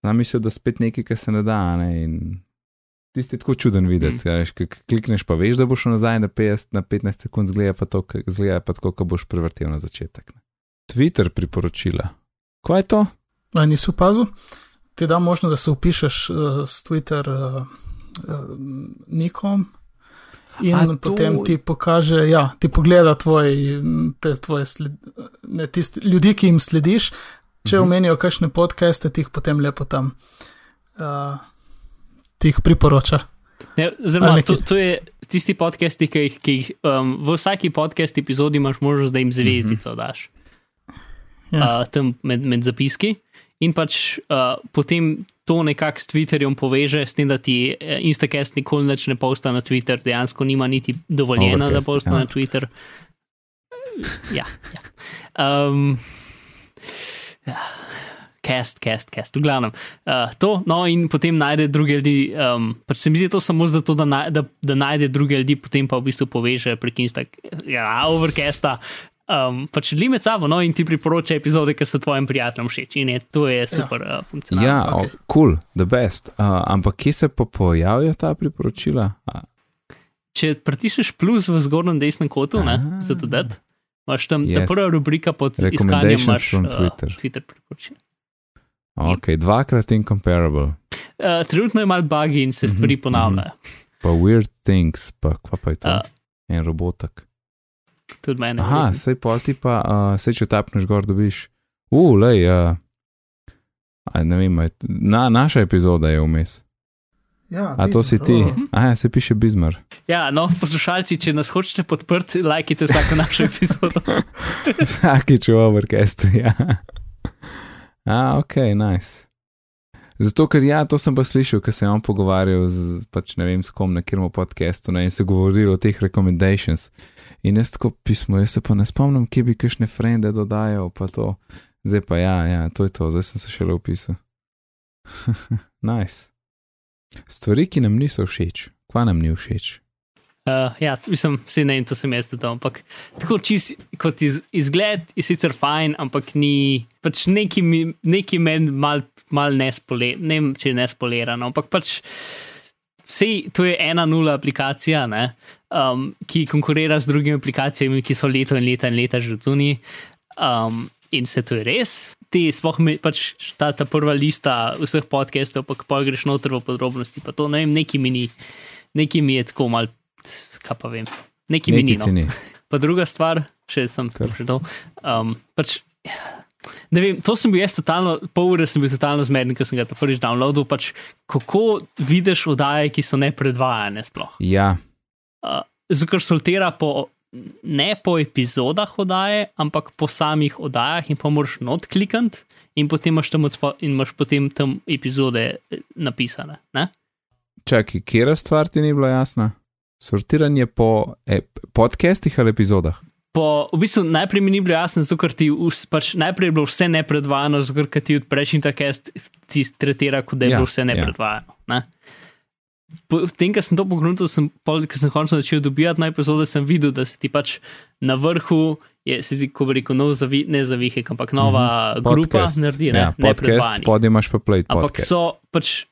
Sam mislil, da spet nekaj, kar se ne da. Ne? In tisti je tako čuden videti. Mm. Če klikneš, pa veš, da boš šel nazaj na, 50, na 15 sekund, zgleda pa to, zgleda pa tako, kot boš prevrtel na začetek. Ne? Twitter priporočila. Kaj je to? A nisi opazil? Ti da možno, da se upišeš uh, s Twitter uh, uh, nikom in A to- potem ti pokaže, ja, ti pogleda tvoj, te, tvoje sled, ne, tist, ljudi, ki jim slediš. Če Mhm. omenijo kakšne podcaste, ti jih potem lepo tam uh, ti jih priporoča. Ne, Zelo, to, to je tisti podcasti, ki jih, ki jih um, v vsaki podcast epizodi imaš možnost, da jim zvezdico daš. Ja. Uh, tam med, med zapiski. In pač uh, potem to nekako s Twitterjem poveže, s tem, da ti eh, Instacast nikoli več ne posta na Twitter, dejansko nima niti dovoljena, da Overcast, posta ja. na Twitter. Ja, ja. Um, ja. Cast, cast, cast, v glavnem. Uh, to, no, in potem najde druge ljudi. Um, pač se mi zdi to samo zato, da, naj, da, da najde druge ljudi, potem pa v bistvu poveže prek Instagrama, ja, overcasta. Um, pač li med sabo, no, in ti priporoča epizode, ki so tvojim prijateljem všeč. In je, to je super ja. uh, funkcionalno. Ja, okej. okay. cool, the best. Uh, ampak kje se pa pojavijo ta priporočila? A, Če pritisneš plus v zgornjem desnem kotu, ne, Ah. za to dati, imaš tam ta Yes. prva rubrika pod iskanjem Recommendations imaš, uh, Twitter. Twitter priporočila. ok, dvakrat incomparable. Uh, trenutno je malo buggy in se Mhm, stvari ponavljajo. Pa weird things, pa kva pa je to? A. En robotek. Tudi mene. Aha, sej pol ti pa, uh, sej če tapneš gor, dobiš. Uh, lej, uh, a ne vem, je na, naša epizoda je vmes. Ja, A to si ti? Bizmar, Aha, se piše Bizmar. Ja, no, poslušalci, če nas hočete podprti, lajkite vsako našo epizodo. Vsakič v overcastu, ja. A, ok, nice. Zato, ker ja, to sem pa slišal, ker sem on pogovarjal z, pač ne vem, s kom na kjermu podcastu ne, in se govoril o teh recommendations. In jaz tako pismo, jaz se pa ne spomnim, kje bi kakšne frende dodajal, pa to. Zdaj pa ja, ja, to je to, zdaj sem se šele opisal. nice. Stvari, ki nam niso všeč, kva nam ni všeč. Uh, ja, mislim, vse ne, in to sem jaz to, ampak tako čist, kot iz, izgled je sicer fajn, ampak ni, pač neki, neki meni mal, mal nespolerano, ne vem, če je nespolerano, ampak pač vse, to je ena nula aplikacija, ne, um, ki konkurira z drugimi aplikacijami, ki so leto in leta in leta že zunaj. Um, in se to je res. Ti sploh me, pač ta, ta prva lista vseh podcastov, pa ko greš noter v podrobnosti, pa to ne vem, neki mi ni, neki mi je tako mal, kaj pa vem, neki mi ni. Nekaj No. ni. Pa druga stvar, še sem to. Um, pač, ne vem, to sem bil jaz totalno, pol ure sem bil totalno zmeden, ko sem ga ta prvič downloadil. Pač, kako vidiš oddaje, ki so nepredvajane sploh. Ja, Uh, zato, ker sortira po. Ne po epizodah oddaje, ampak po samih oddajah, in pa moraš not klikati, in potem imaš tam, odspo, in imaš potem tam epizode eh, napisane. Ne? čakaj, kera stvar ti ni bila jasna? Sortiranje po ep, podcastih ali epizodah? Po, v bistvu najprej mi ni bilo jasno, zato ker ti pač najprej je bilo vse nepredvajano, zato ker ti odpreš in tako jaz ti tretira, kot da je Ja, bilo vse ja. nepredvajano. Ne? Potem, ko sem to pogledal, sem, ko sem končno začel dobivati na epizode, sem videl, da se ti pač na vrhu, je se ti, ko bi rekel, nov zavi, ne zavihek, ampak nova mm -hmm. grupa Podcast. naredi, ne, ja, podcast, spodaj imaš pa play Ampak podcast. so pač,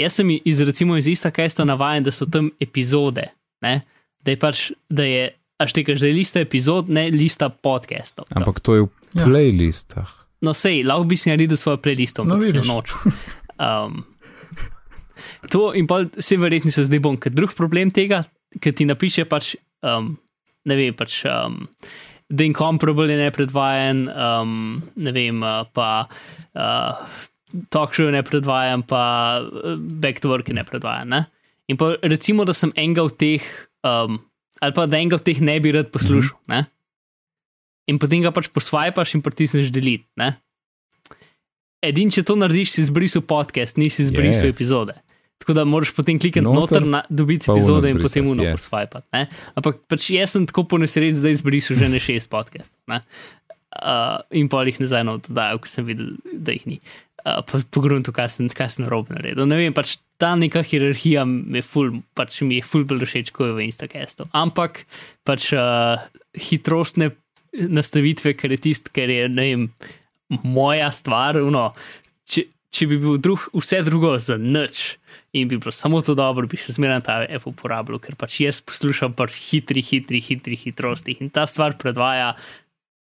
jaz sem iz, recimo iz ista kesta navajen, da so tam epizode, ne? da je pač, da je, až tekaš, da je lista epizod, ne lista podcastov. Ampak to je v Ja. playlistah. No, sej, lahko bi si naredil svojo playlisto, No, no, vidiš. noč. Um, to in pa se verjetno se zdaj bom, ker drug problem tega, ker ti napiše pač, um, ne vem, pač. Um, The Incomparable je nepredvajen, um, ne vem, pa uh, Talk Show je nepredvajen, pa uh, Back to Work je nepredvajen. Ne? In pa recimo, da sem enega od teh, um, ali pa da enega od teh ne bi rad poslušal. Mm -hmm. In potem ga pač posvajpaš in pritisneš deliti. Ne? Edin, če to narediš, si izbrisal podcast, nisi izbrisal Yes. epizode. Tako da moraš potem klikati Noter, noter, na, dobiti epizode in potem uno yes. posvajpati. ne. Ampak pač jaz sem tako po nesreči zdaj izbrisal že ne šest podcastov. ne. Uh, in pa jih nazaj na oddajo, ko sem videl, da jih ni. Uh, po po gruntu, kaj sem, kaj sem narobe naredil. Ne vem, pač ta neka hierarhija mi je ful, pač mi je ful bolj všeč, kot je v Instacastu. Ampak pač uh, hitrostne nastavitve, ker je tisto, ker je ne vem, moja stvar. Uno, če, če bi bil drug, vse drugo za nič in bi bilo samo to dobro, bi še zmeraj ta app uporabljal, ker pač jaz poslušam pač hitri, hitri, hitri hitrosti in ta stvar predvaja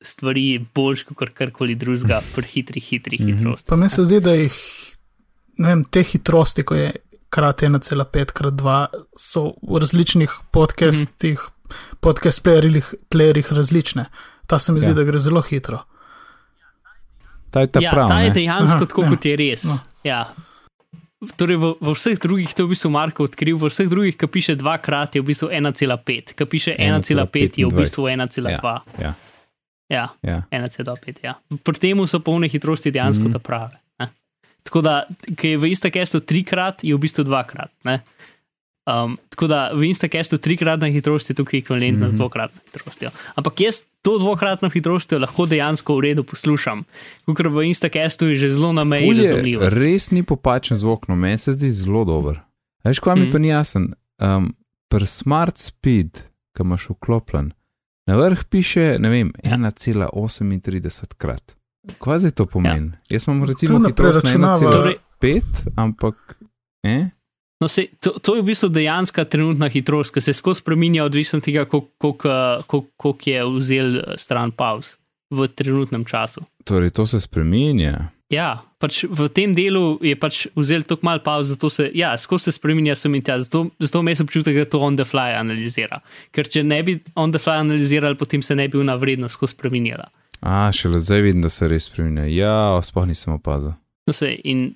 stvari boljš kot karkoli drugega pri hitri, hitri Mhm. hitrosti. Pa meni se zdi, da jih, ne vem, te hitrosti, ko je krat 1,5 krat 2, so v različnih podcastih, mm -hmm. podcast playerjih, playerjih različne. Ta se mi zdi, Ja. da gre zelo hitro. Ta je ta ja, prav. ta je ne? dejansko Aha, tako, ja. kot je res. No. Ja. Torej, v, v vseh drugih, to je v bistvu Marko odkril, v vseh drugih, ki piše dvakrat, je v bistvu 1,5, ki piše 1,5, je v bistvu 1,2. Ja, Ja, ja. 1,5. Ja. Pri tem so polne hitrosti dejansko mm. ta prave. Ne? Tako da, ki je v Instacastu trikrat, je v bistvu dvakrat. Ne? Um, tako da v Instacastu trikratna hitrost je tukaj ekvivalentna mm -hmm. z Mhm. dvokratno hitrostjo. Ampak jaz to dvokratno hitrostjo lahko dejansko v redu poslušam, ker v Instacastu je že zelo na meji razumljivo. Res ni popačen zvok, no meni se zdi zelo dober. Veš, kaj mi Mhm. pa ni jasen? Um, Pri Smart Speed, ki imaš vklopljen, na vrh piše, ne vem, Ja. 1,38 krat. Kaj zdaj to pomeni? Ja. Jaz imam recimo hitrost na preračunava. 1,5, Torej- ampak. Eh? No, se, to, to je v bistvu dejanska trenutna hitrost, ki se skozi spremenja, odvisno od tega, koliko je vzel eh, stran pauz v trenutnem času. Torej, to se spremenja. Ja, pač v tem delu je pač vzel tako malo pauz, zato se, ja, skozi se spremenja sem in tja, zato, zato imam občutek, da to on the fly analizira. Ker če ne bi on the fly analizirali, potem se ne bi una vrednost skozi spremenjala. A, šele zdaj vidim, da se res spremenja. Ja, sploh nisem opazil. No, se, in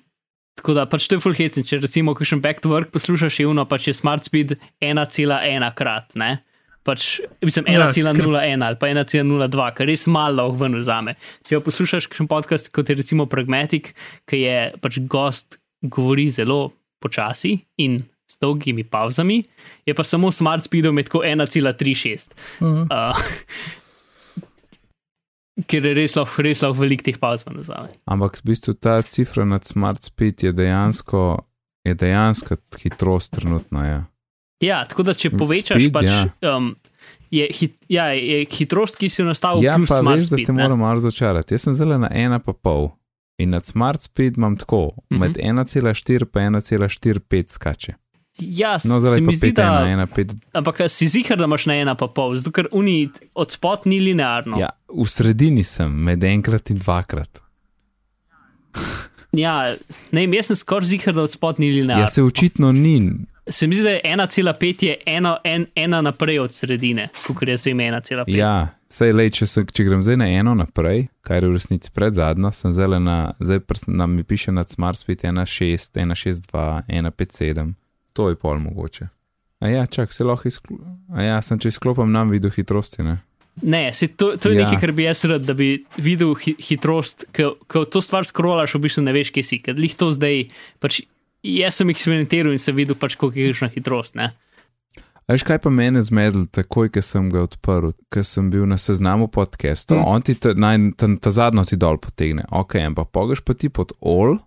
tako da pač to je full hecen, če recimo kakšen back to work poslušaš, je uno pač je smart speed 1,1 krat, ne? Pač, mislim, Ja, 1,01 ali pa 1,02, kar res malo lahko ven vzame. Če pa poslušaš kakšen podcast, kot je recimo Pragmatic, ki je pač gost govori zelo počasi in s dolgimi pauzami, je pa samo smart speedom tako 1,36. Mhm. Uh, ker je res lahko, res lahko velik teh pauz vzame. Ampak v bistvu ta cifra nad Smart Speed je dejansko, je dejansko hitrost trenutno. Ja. Ja, tako da če povečaš, Speed, pač, ja. um, je, hit, ja, je hitrost, ki si jo nastavil, Ja, plus pa smart veš, da speed, te ne? moram malo razočarati. Jaz sem zelo na ena pa pol in nad Smart Speed imam tako, Mhm. med 1,4 pa 1,45 skače. Ja, No, se mi zdi, 5, da. 1, 1, 5. Ampak si zihar, da imaš na ena pa pol, zato ker uni od spod ni linearno. Ja, v sredini sem, med enkrat in dvakrat. ja ne jaz sem skoraj zihar, da od spod ni linearno. Ja, se očitno ni. Se mi zdi, da je 1,5 je ena, en, ena naprej od sredine, kot jaz vem, 1,5. Ja, sej le, če, sem, če grem zdaj na eno naprej, kar je v resnici pred zadnjo, sem zdaj na, zdaj nam mi piše nad Smart Speed 1,6, 1,62, 1,57. To je pol mogoče. A ja, čak, se lahko izklopim. A ja, sem če izklopim nam video hitrosti, ne? Ne, se, to, to je Ja. nekaj, kar bi jaz rad, da bi videl hi, hitrost, ko to stvar skrolaš, v bistvu ne veš, kje si. Ker lih to zdaj, pač, jaz sem eksperimentiral in sem videl, pač, koliko je kakšna hitrost. Ne? Veš kaj pa mene zmedel, takoj, ko sem ga odprl, ko sem bil na seznamu podcastov, Mm. mm. on ti ta, naj, ta, ta zadnjo ti dol potegne, ok, ampak pogeš pa ti pod all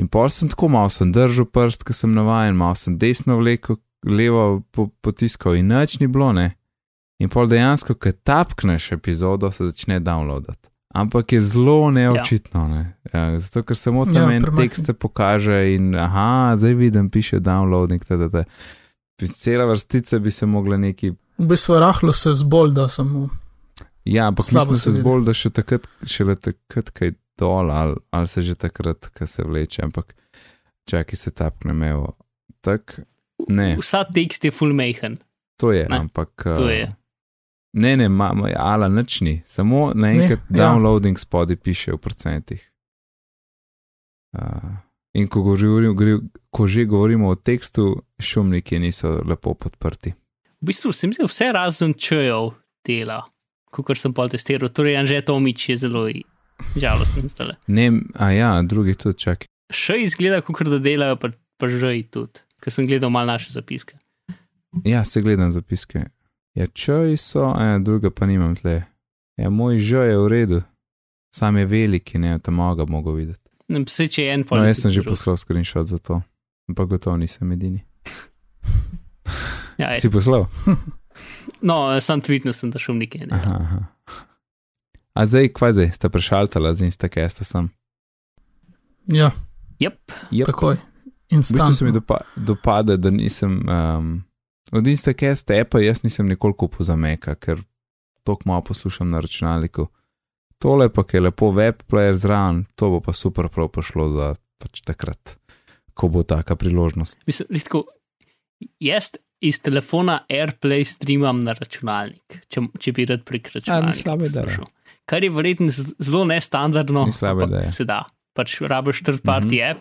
in pol sem tako malo sem držal prst, ko sem navajen, malo sem desno vlekel, levo po, potiskal in nič ni bilo, ne. In pol dejansko, ko tapkneš epizodo, se začne downloadati. Ampak je zelo neočitno, ne. Ja, zato ker samo tam Ja, ja, en premajhen. tekst se pokaže in aha, zdaj vidim, piše downloading, td. Cela vrstica bi se mogla neki. V bistvu rahlo se zbolda samo. Ja, ampak mislim, se se vidi. zbolj, da še takrat, šele takrat, kaj dol, ali, ali se že takrat, ko se vleče, ampak čakaj se tapne mevo. Tak, ne, Vsa tekst je full mehen. to je, Ne, ampak. to uh, je. Ne, ne, ma, ma, ala nič ni, samo naenkrat Ne, ja. downloading spodi piše v procentih. Uh, in ko, govorim, gre- ko že govorimo o tekstu, šumniki niso lepo podprti. V bistvu sem se vse razen čejev dela, kot sem pol testiral. Torej, Anže Tomič je zelo žalosten zdaj. Ne, a ja, drugi tudi čakaj. Še izgleda, kot da delajo, pa, pa že tudi, ker sem gledal malo naše zapiske. Ja, se gledam zapiske. Ja, čaj so, a ja, druga pa nimam tle. Ja, moj že je v redu, sam je veliki, ne, tam ga mogo videti. Vse, če je en pol. No, jaz sem že poslal screenshot za to, ampak gotovo nisem edini. Ja, Si poslal? no, sam tweetnil sem, da šumnike ne. Aha, aha. A zdaj, kvaj zdaj, ste prešaltala z Instacasta sem? Ja, Yep. Yep. takoj. V bistvu se mi dopa, dopade, da nisem. Um, od Instacasta pa jaz nisem nikoli kupil za Meka, ker toliko malo poslušam na računalniku. Tole pa, ki je lepo web player zraven, to bo pa super prav prišlo za pač takrat, ko bo taka priložnost. Mislim, tako, jaz iz telefona AirPlay streamam na računalnik, če, če bi rad prek računalnika. Kar je verjetno zelo nestandardno, Ni slabe ampak ideje. se da. Pač rabiš third party mm -hmm. app,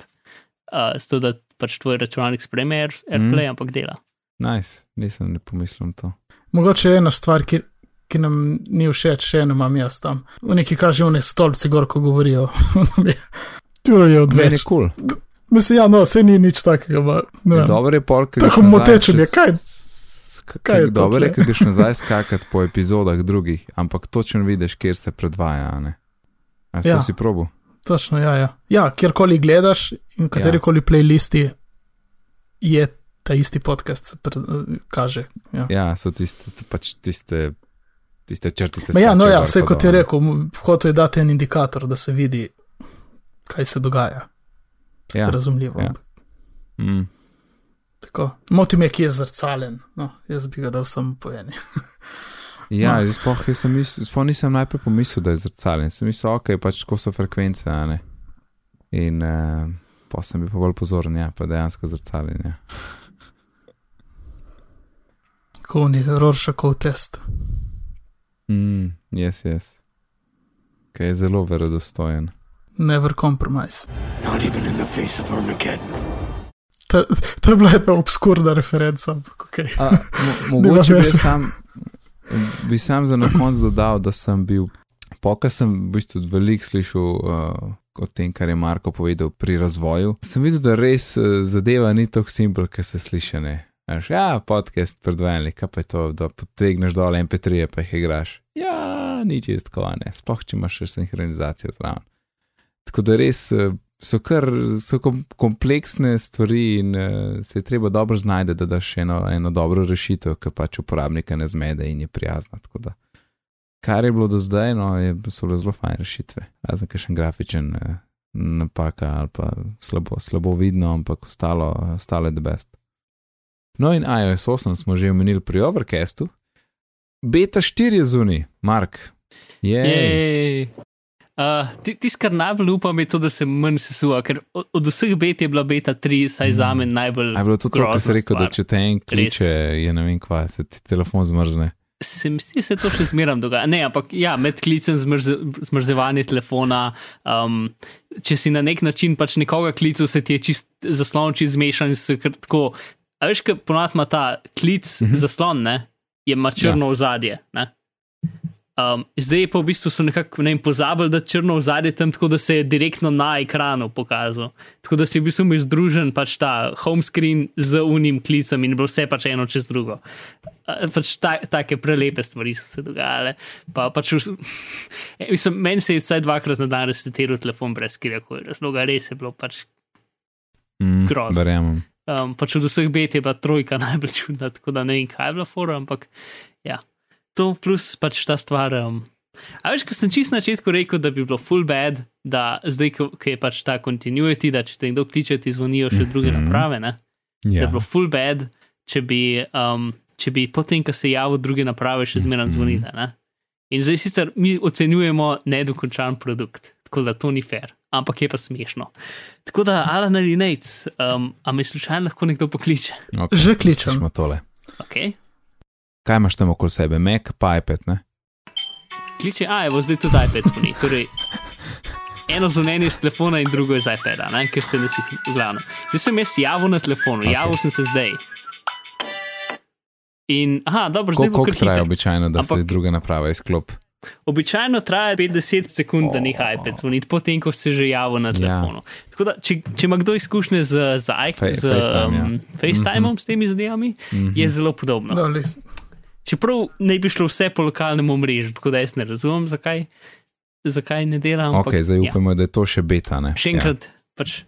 uh, zato da pač tvoj računalnik spreme Air, AirPlay, mm. ampak dela. Nice, nisem ne pomislil na to. Mogoče je ena stvar, ki, ki nam ni všeč, še eno imam jaz tam. V neki kaže, v neki stolpci gor, ko govorijo. Tu je odveč. je kul. Mislim, ja, no, se ni nič takega. ne. Dobro je pol, ker. Tako moteče je, kaj? kaj je to Dobro ker greš nazaj skakati po epizodah drugih, ampak točno vidiš, kjer se predvaja. a Ne? A Ja. to si probu? Točno, ja, ja. ja kjerkoli gledaš in katerikoli ja. playlisti je ta isti podcast, pred, kaže. Ja. Ja, so tiste, pač tiste, tiste črtice. Ja, no ja, vse kot je rekel, hotel je dati en indikator, da se vidi, kaj se dogaja. Ja, Razumljivo. ja. Mm. Tako. Moti me, ki je zrcalen. No, jaz bi ga dal samo po eni. Ja, No. sploh, sem mislil, sploh nisem najprej pomislil, da je zrcalen. Sem mislil, ok, pač tako so frekvence. In uh, pa sem bil pa bolj pozoren, ja, pa dejansko zrcalen. Ja. Tako ni Rorschachov test. Mm, yes, yes. Kaj je zelo verodostojen. Never compromise. Not even in the face of Armageddon. To, to je bila ena obskurna referenca, ampak ok. A, mo mogoče bi sam, bi sam za na konec dodal, da sem bil, poka sem v bistvu veliko slišal uh, o tem, kar je Marko povedal pri razvoju. Sem videl, da res uh, zadeva ni tako simpel, kot se sliši. Veš, ja, podcast predvajanje, kaj pa je to, da potegneš dol MP3, pa jih igraš. Ja, ni čest tako, ne, sploh če imaš še sinhronizacijo zraven. Tako da res eh, so kar so kom kompleksne stvari in uh, se je treba dobro znajti, da daš eno, eno dobro rešitev, ki pač uporabnika ne zmede in je prijazna. Tako da, kar je bilo do zdaj, no, je, so bile zelo fajne rešitve. Razen kakšen grafičen eh, napaka ali pa slabo, slabo vidno, ampak ostalo, ostalo je the best. No in iOS 8 smo že omenili pri Overcastu. Beta 4 je zunaj, Mark. Je. Jej. Uh, Tisto, kar najbolj upam, je to, da se manj sesuva, ker od, od vseh bet je bila beta 3, saj za me najbolj. A je bilo to kar si rekel, da stvar. če te en kliče, je ne vem kva, se ti telefon zmrzne. Se mi zdi, da se to še zmeram dogaja. Ne, ampak ja, med klicem zmrze, zmrzevanje telefona. Um, če si na nek način pač nekoga klical, se ti je čist zaslon, čist zmešan. in se Tako, a veš, kaj ponovadi ima ta klic, uh Mhm. -huh. zaslon, ne, je ima črno ja. ozadje. Ne? Um, zdaj pa v bistvu so nekako ne vem, pozabili, da črno ozadje tam, tako da se je direktno na ekranu pokazal. Tako da si v bistvu imel združen pač ta home screen z unim klicem in bilo vse pač eno čez drugo. Uh, pač ta, take prelepe stvari so se dogajale. Pa, pač vs, eh, mislim, meni se je vsaj dvakrat na dan resetiral telefon brez kjerkoli razloga, res je bilo pač. Mm, Grozno. Verjamem. Um, pač od vseh bet je bila trojka najbolj čudna, tako da ne vem, kaj je bila fora, ampak ja. To plus pač ta stvar. Um, a veš, ko sem čist na začetku rekel, da bi bilo full bad, da zdaj, ko, ko je pač ta continuity, da če te kdo kliče, ti zvonijo še druge Mhm. naprave, ne? Da je Ja. bilo full bad, če bi, um, če bi potem, ko se javil druge naprave, še zmeraj Mhm. zvonile. Ne? In zdaj sicer mi ocenjujemo nedokončan produkt, tako da to ni fair, ampak je pa smešno. Tako da, Alan ali Nate, um, a me slučajno lahko nekdo pokliče? Okay, Že kličem. slišimo Tole. Okay. Kaj imaš tam okoli sebe, Mac, pa iPad, ne? Kliče, a evo, zdaj tudi iPad zvoni. Torej, eno zvonjenje iz telefona in drugo iz iPada, ne? ker se ne si glavno. Zdaj sem jaz javil na telefonu, Ok. okay. javil sem se zdaj. In, aha, dobro, zdaj bo kar traja hitro. običajno, da se Ampak- druga naprava izklop? Običajno traja 50 sekund, da neha iPad zvoniti, potem ko se že javi na telefonu. Ja. Tako da, če, če ima kdo izkušnje z, z, Fe- z FaceTime, ja. um, FaceTimeom, s temi zadevami, Mm -hmm. je zelo podobno. No, lis, Čeprav ne bi šlo vse po lokalnem omrežju, tako da jaz ne razumem, zakaj, zakaj ne delam. Ok, zdaj ja. upamo, da je to še beta, ne? Še enkrat, ja. pač,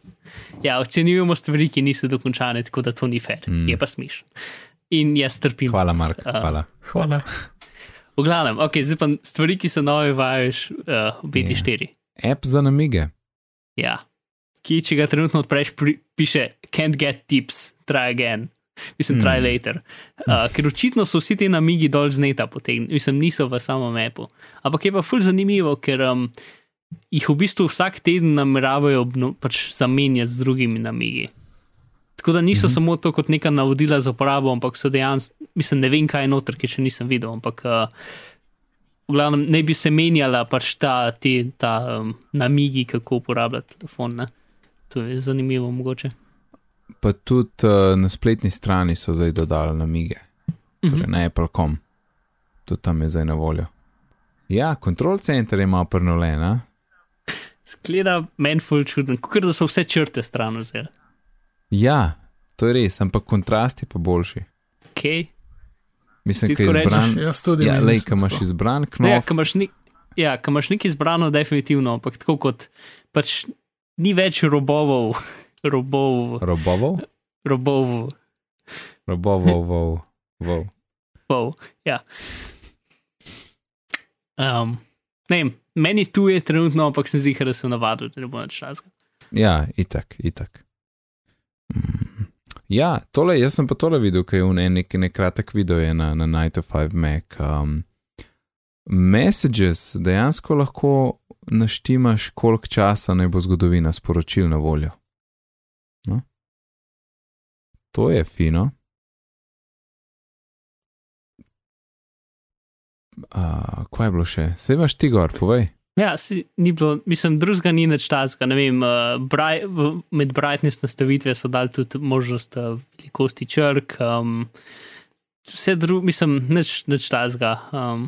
ja, ocenjujemo stvari, ki niso dokončane, tako da to ni fair, Mm. mm. je pa smešno. In jaz trpim. Ja. Hvala, Mark, Uh, hvala. hvala. V glavnem, okay, zdaj pa stvari, ki se nove vajaš uh, v BT4. App za namige. Ja. Ki, če ga trenutno odpreš, pri, piše can't get tips, try again. Mislim, try Hmm. later. Uh, ker očitno so vsi ti namigi dol z neta potegnjeni, mislim, niso v samem appu. Ampak je pa ful zanimivo, ker um, jih v bistvu vsak teden nameravajo pač zamenjati z drugimi namigi. Tako da niso mm -hmm. samo to kot neka navodila za uporabo, ampak so dejansko, mislim, ne vem, kaj je noter, ki še nisem videl, ampak uh, v glavnem ne bi se menjala pač ta, te, ta um, namigi, kako uporabljati telefon. Ne? To je zanimivo, mogoče. Pa tudi uh, na spletni strani so zdaj dodali namige, torej Mhm. na Apple.com. Tudi tam je zdaj na voljo. Ja, kontrol center je malo prenovljen? Skleda meni ful čudno, kot da so vse črte stran vzeli. Ja, to je res, ampak kontrast je pa boljši. Okay. Mislim, da je tako rečeš? izbran. Jaz tudi Ja, ne lej, ko imaš izbran knof. ko imaš, ni, ja, imaš nekaj izbrano, definitivno, ampak tako kot pač ni več robovov, robov, Robovov? robov, Robovov, vov, vov. robov. Ja. Um, ne vem, meni tu je trenutno, ampak sem zihar, da sem navadil, da ne bo več časa. Ja, itak, itak. Mm. Ja, tole, jaz sem pa tole videl, kaj je v nek, nek kratek video je na, na Night of 5 Mac. Um, messages dejansko lahko naštimaš, koliko časa naj bo zgodovina sporočil na voljo. No? To je fino. Uh, kaj je bilo še? Sej imaš ti gor, povej. Ja, si, ni bilo, mislim, drugega ni več časa. Ne vem, uh, braj, v, med brightness nastavitve so dali tudi možnost uh, velikosti črk. Um, vse drugo, mislim, nič, nič časa, um,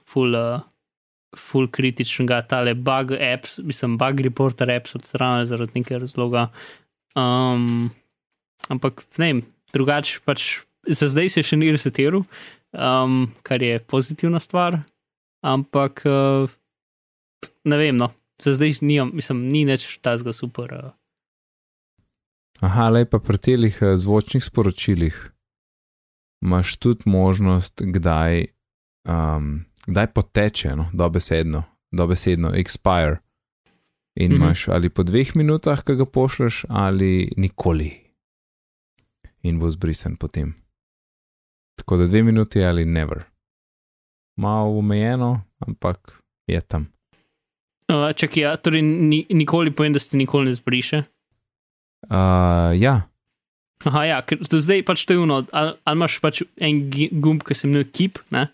full, uh, full kritičnega, tale bug apps, mislim, bug reporter apps odstranili zaradi nekega razloga. Um, ampak ne vem, drugače pač za zdaj se še ni resetiral, um, kar je pozitivna stvar. Ampak uh, ne vem, no, za zdaj nimam, mislim, ni več tazga super. Uh. Aha, lepa pri telih eh, zvočnih sporočilih imaš tudi možnost, kdaj, um, kdaj poteče, no, dobesedno, dobesedno, expire. In Mhm. imaš ali po dveh minutah, ki ga pošleš, ali nikoli. In bo zbrisen potem. Tako da dve minuti ali never. Malo omejeno, ampak je tam. Uh, čakaj, ja, torej ni, nikoli povem, da se nikoli ne zbriše. Uh, ja, Aha, ja, ker do zdaj pač to je uno, ali, ali imaš pač en gumb, ki se imenuje keep, ne?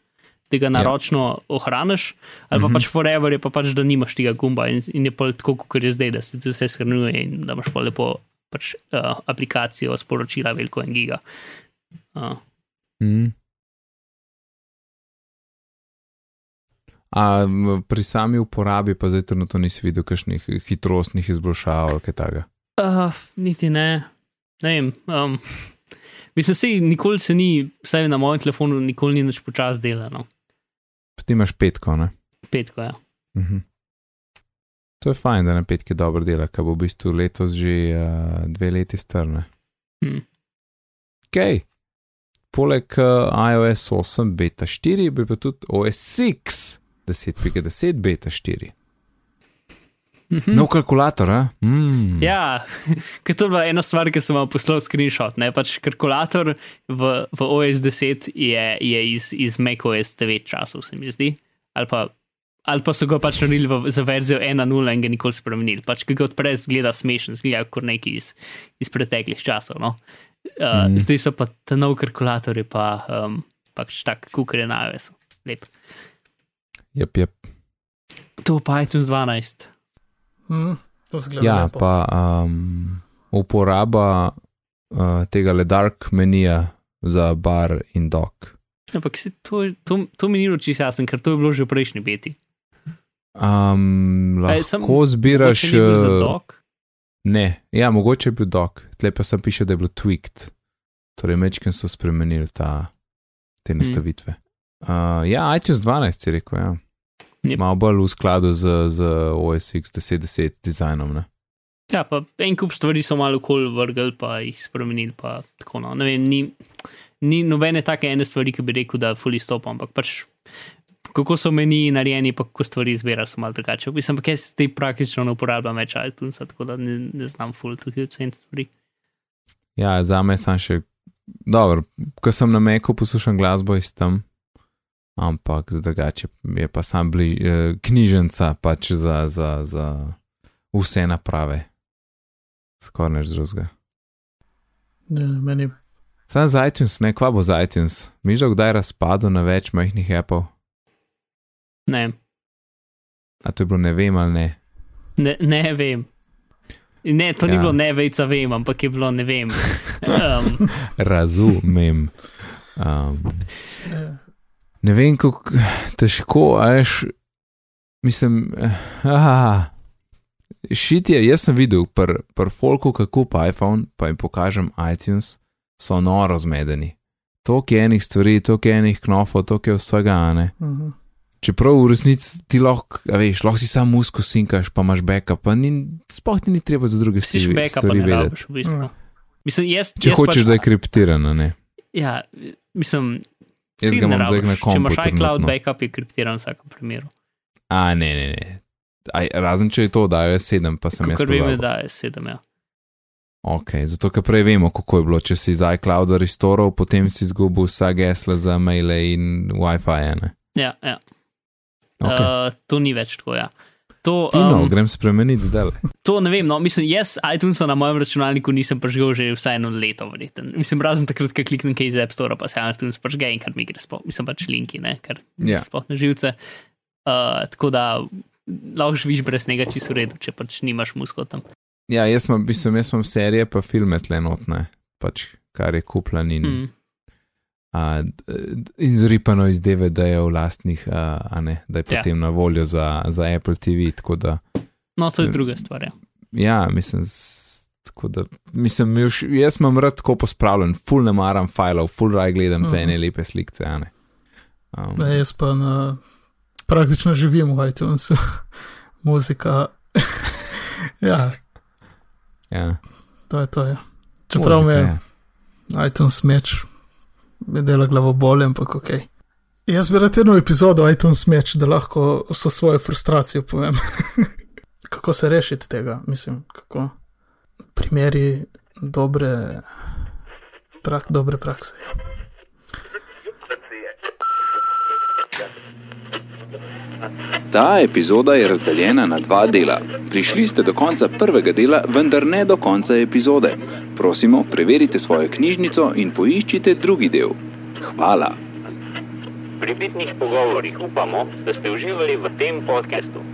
da ga naročno ohraniš, ali pa Mhm. pač forever je pa pač, da nimaš tega gumba in, in je pa tako, kot je zdaj, da se ti vse shranjuje in da imaš pa lepo pač, uh, aplikacijo sporočila, veliko en giga. Uh, Mm. A pri sami uporabi pa zdaj trenutno nisi videl kakšnih hitrostnih izboljšav ali kaj takega. Uh, niti ne. Ne vem. Um, mislim, se nikoli se ni, vsaj na mojem telefonu, nikoli ni več počasi delano. Ti imaš petko, ne? Petko, ja. Mhm. To je fajn, da na petki dobro dela, ker bo v bistvu letos že uh, dve leti strne. Hm. Ok. Poleg uh, iOS 8 beta 4 bi pa tudi OS 6 10.10 beta 4. Mhm. Nov kalkulator, a? Mm. Ja, ker to je bila ena stvar, ki sem vam poslal screenshot. Ne? Pač kalkulator v, v OS 10 je, je iz, iz macOS 9 časov, se mi zdi. Ali pa, ali pa so ga pač naredili v, za verzijo 1.0 in ga nikoli spremenili. Pač, ki ga odpreš, zgleda smešen, zgleda kot neki iz, iz preteklih časov. No? Uh, mm. Zdaj so pa ta nov kalkulator, pa um, pač tak, kukar je na iOS. Lep. Jep, jep. To pa iTunes 12. Mm, to zgleda. Ja, lepo. pa um, uporaba uh, tega le dark menija za bar in dog. Ampak se to, to, to mi ni čisto jasno, ker to je bilo že v prejšnji beti. Um, lahko sam- zbiraš. Uh. Ne, ja, mogoče je bil dog, tle pa sem piše, da je bilo tweaked. Torej, mečken so spremenili ta, te nastavitve. Uh, ja, iTunes 12 si rekel, ja. Yep. Malo bolj v skladu z, z OS X 1010 dizajnom. Ne? Ja, pa en kup stvari so malo kol vrgli, pa jih spremenili. Pa tako, no. ne vem, ni, ni nobene take ene stvari, ki bi rekel, da fully stop, ampak pač kako so meni narejeni, pa kako stvari izbira, so malo drugače. Mislim, pa jaz zdaj praktično ne uporabljam več iTunesa, tako da ne, ne znam fully tukaj oceniti stvari. Ja, za me sem še dobro, ko sem na Meku poslušam glasbo iz tam, ampak drugače je pa sam bliž, eh, knjižnica pač za, za, za vse naprave. Skoraj nič drugega. Ne, meni Sam za iTunes, ne kva bo za iTunes. Mi že kdaj razpadlo na več majhnih Apple, Ne, a to je bilo ne vem ali ne. ne, ne vem. Ne, to ja. ni bilo ne vejca, vem, ampak je bilo ne vem. Um, Razumem. Um, eh, ne vem, kako težko, ajš, mislim, eh, aha, Šit je, jaz sem videl, pri pr folku, kako pa iPhone, pa jim pokažem iTunes, so noro zmedeni. Toliko je enih stvari, toliko je enih knofov, toliko je vsega, a ne. Uh -huh. Čeprav v resnici ti lahko, a veš, lahko si sam musko sinkaš, pa imaš backup, pa ni, sploh ti ni treba za druge Siš stvari, stvari ne vedeti. rabiš v bistvu. Ja. Mislim, jaz, Če jaz hočeš, pač, da je kriptirano, ne. Ja, mislim, Jaz ga imam zdaj na Če kompu imaš iCloud backup, je kriptiran v vsakem primeru. A, ne, ne, ne. Aj, razen če je to, da je 7, pa sem jaz. Ker vem, da je sedem. Ja. Ok, zato ker prej vemo, kako je bilo. Če si iz iClouda restoral, potem si izgubil vsa gesla za maile in WiFi. Ne? Ja, ja. Okay. Uh, to ni več tako. Ja. To, Fino, um, grem spremeniti zdaj. to ne vem, no, mislim, jaz iTunesa na mojem računalniku nisem prežgal že vsaj eno leto, verjeten. Mislim, razen takrat, ko kliknem kaj iz App Store, pa se iTunes prežge in kar mi gre sploh, mislim pač linki, ne, ker Ja. sploh ne živce. Uh, tako da lahko živiš brez njega čisto v redu, če pač nimaš musko tam. Ja, jaz imam, mislim, jaz imam serije, pa filme tle notne, pač kar je kupljen in, mm. Mm. a, d- in zripano iz DVD-jev vlastnih, a, a ne, da je Ja. potem na voljo za, za Apple TV. Tako da, No, to je Ja. druga stvar. Ja. ja, mislim, tako da, mislim, još, jaz imam rad tako pospravljen, full ne maram filev, full raj gledam te Mhm. ene lepe slike, a ne. Um, Ne, jaz pa na, praktično živim v iTunesu, muzika. ja, ja. to je to. Ja. Čeprav me Muzika, je iTunes meč, mi dela glavo bolje, ampak ok. Jaz bi rad eno epizodo iTunes meč, da lahko so svojo frustracijo povem. kako se rešiti tega, mislim, kako primeri dobre, prak, dobre prakse. Ta epizoda je razdeljena na dva dela. Prišli ste do konca prvega dela, vendar ne do konca epizode. Prosimo, preverite svojo knjižnico in poiščite drugi del. Hvala. Pri bitnih pogovorih upamo, da ste uživali v tem podkastu.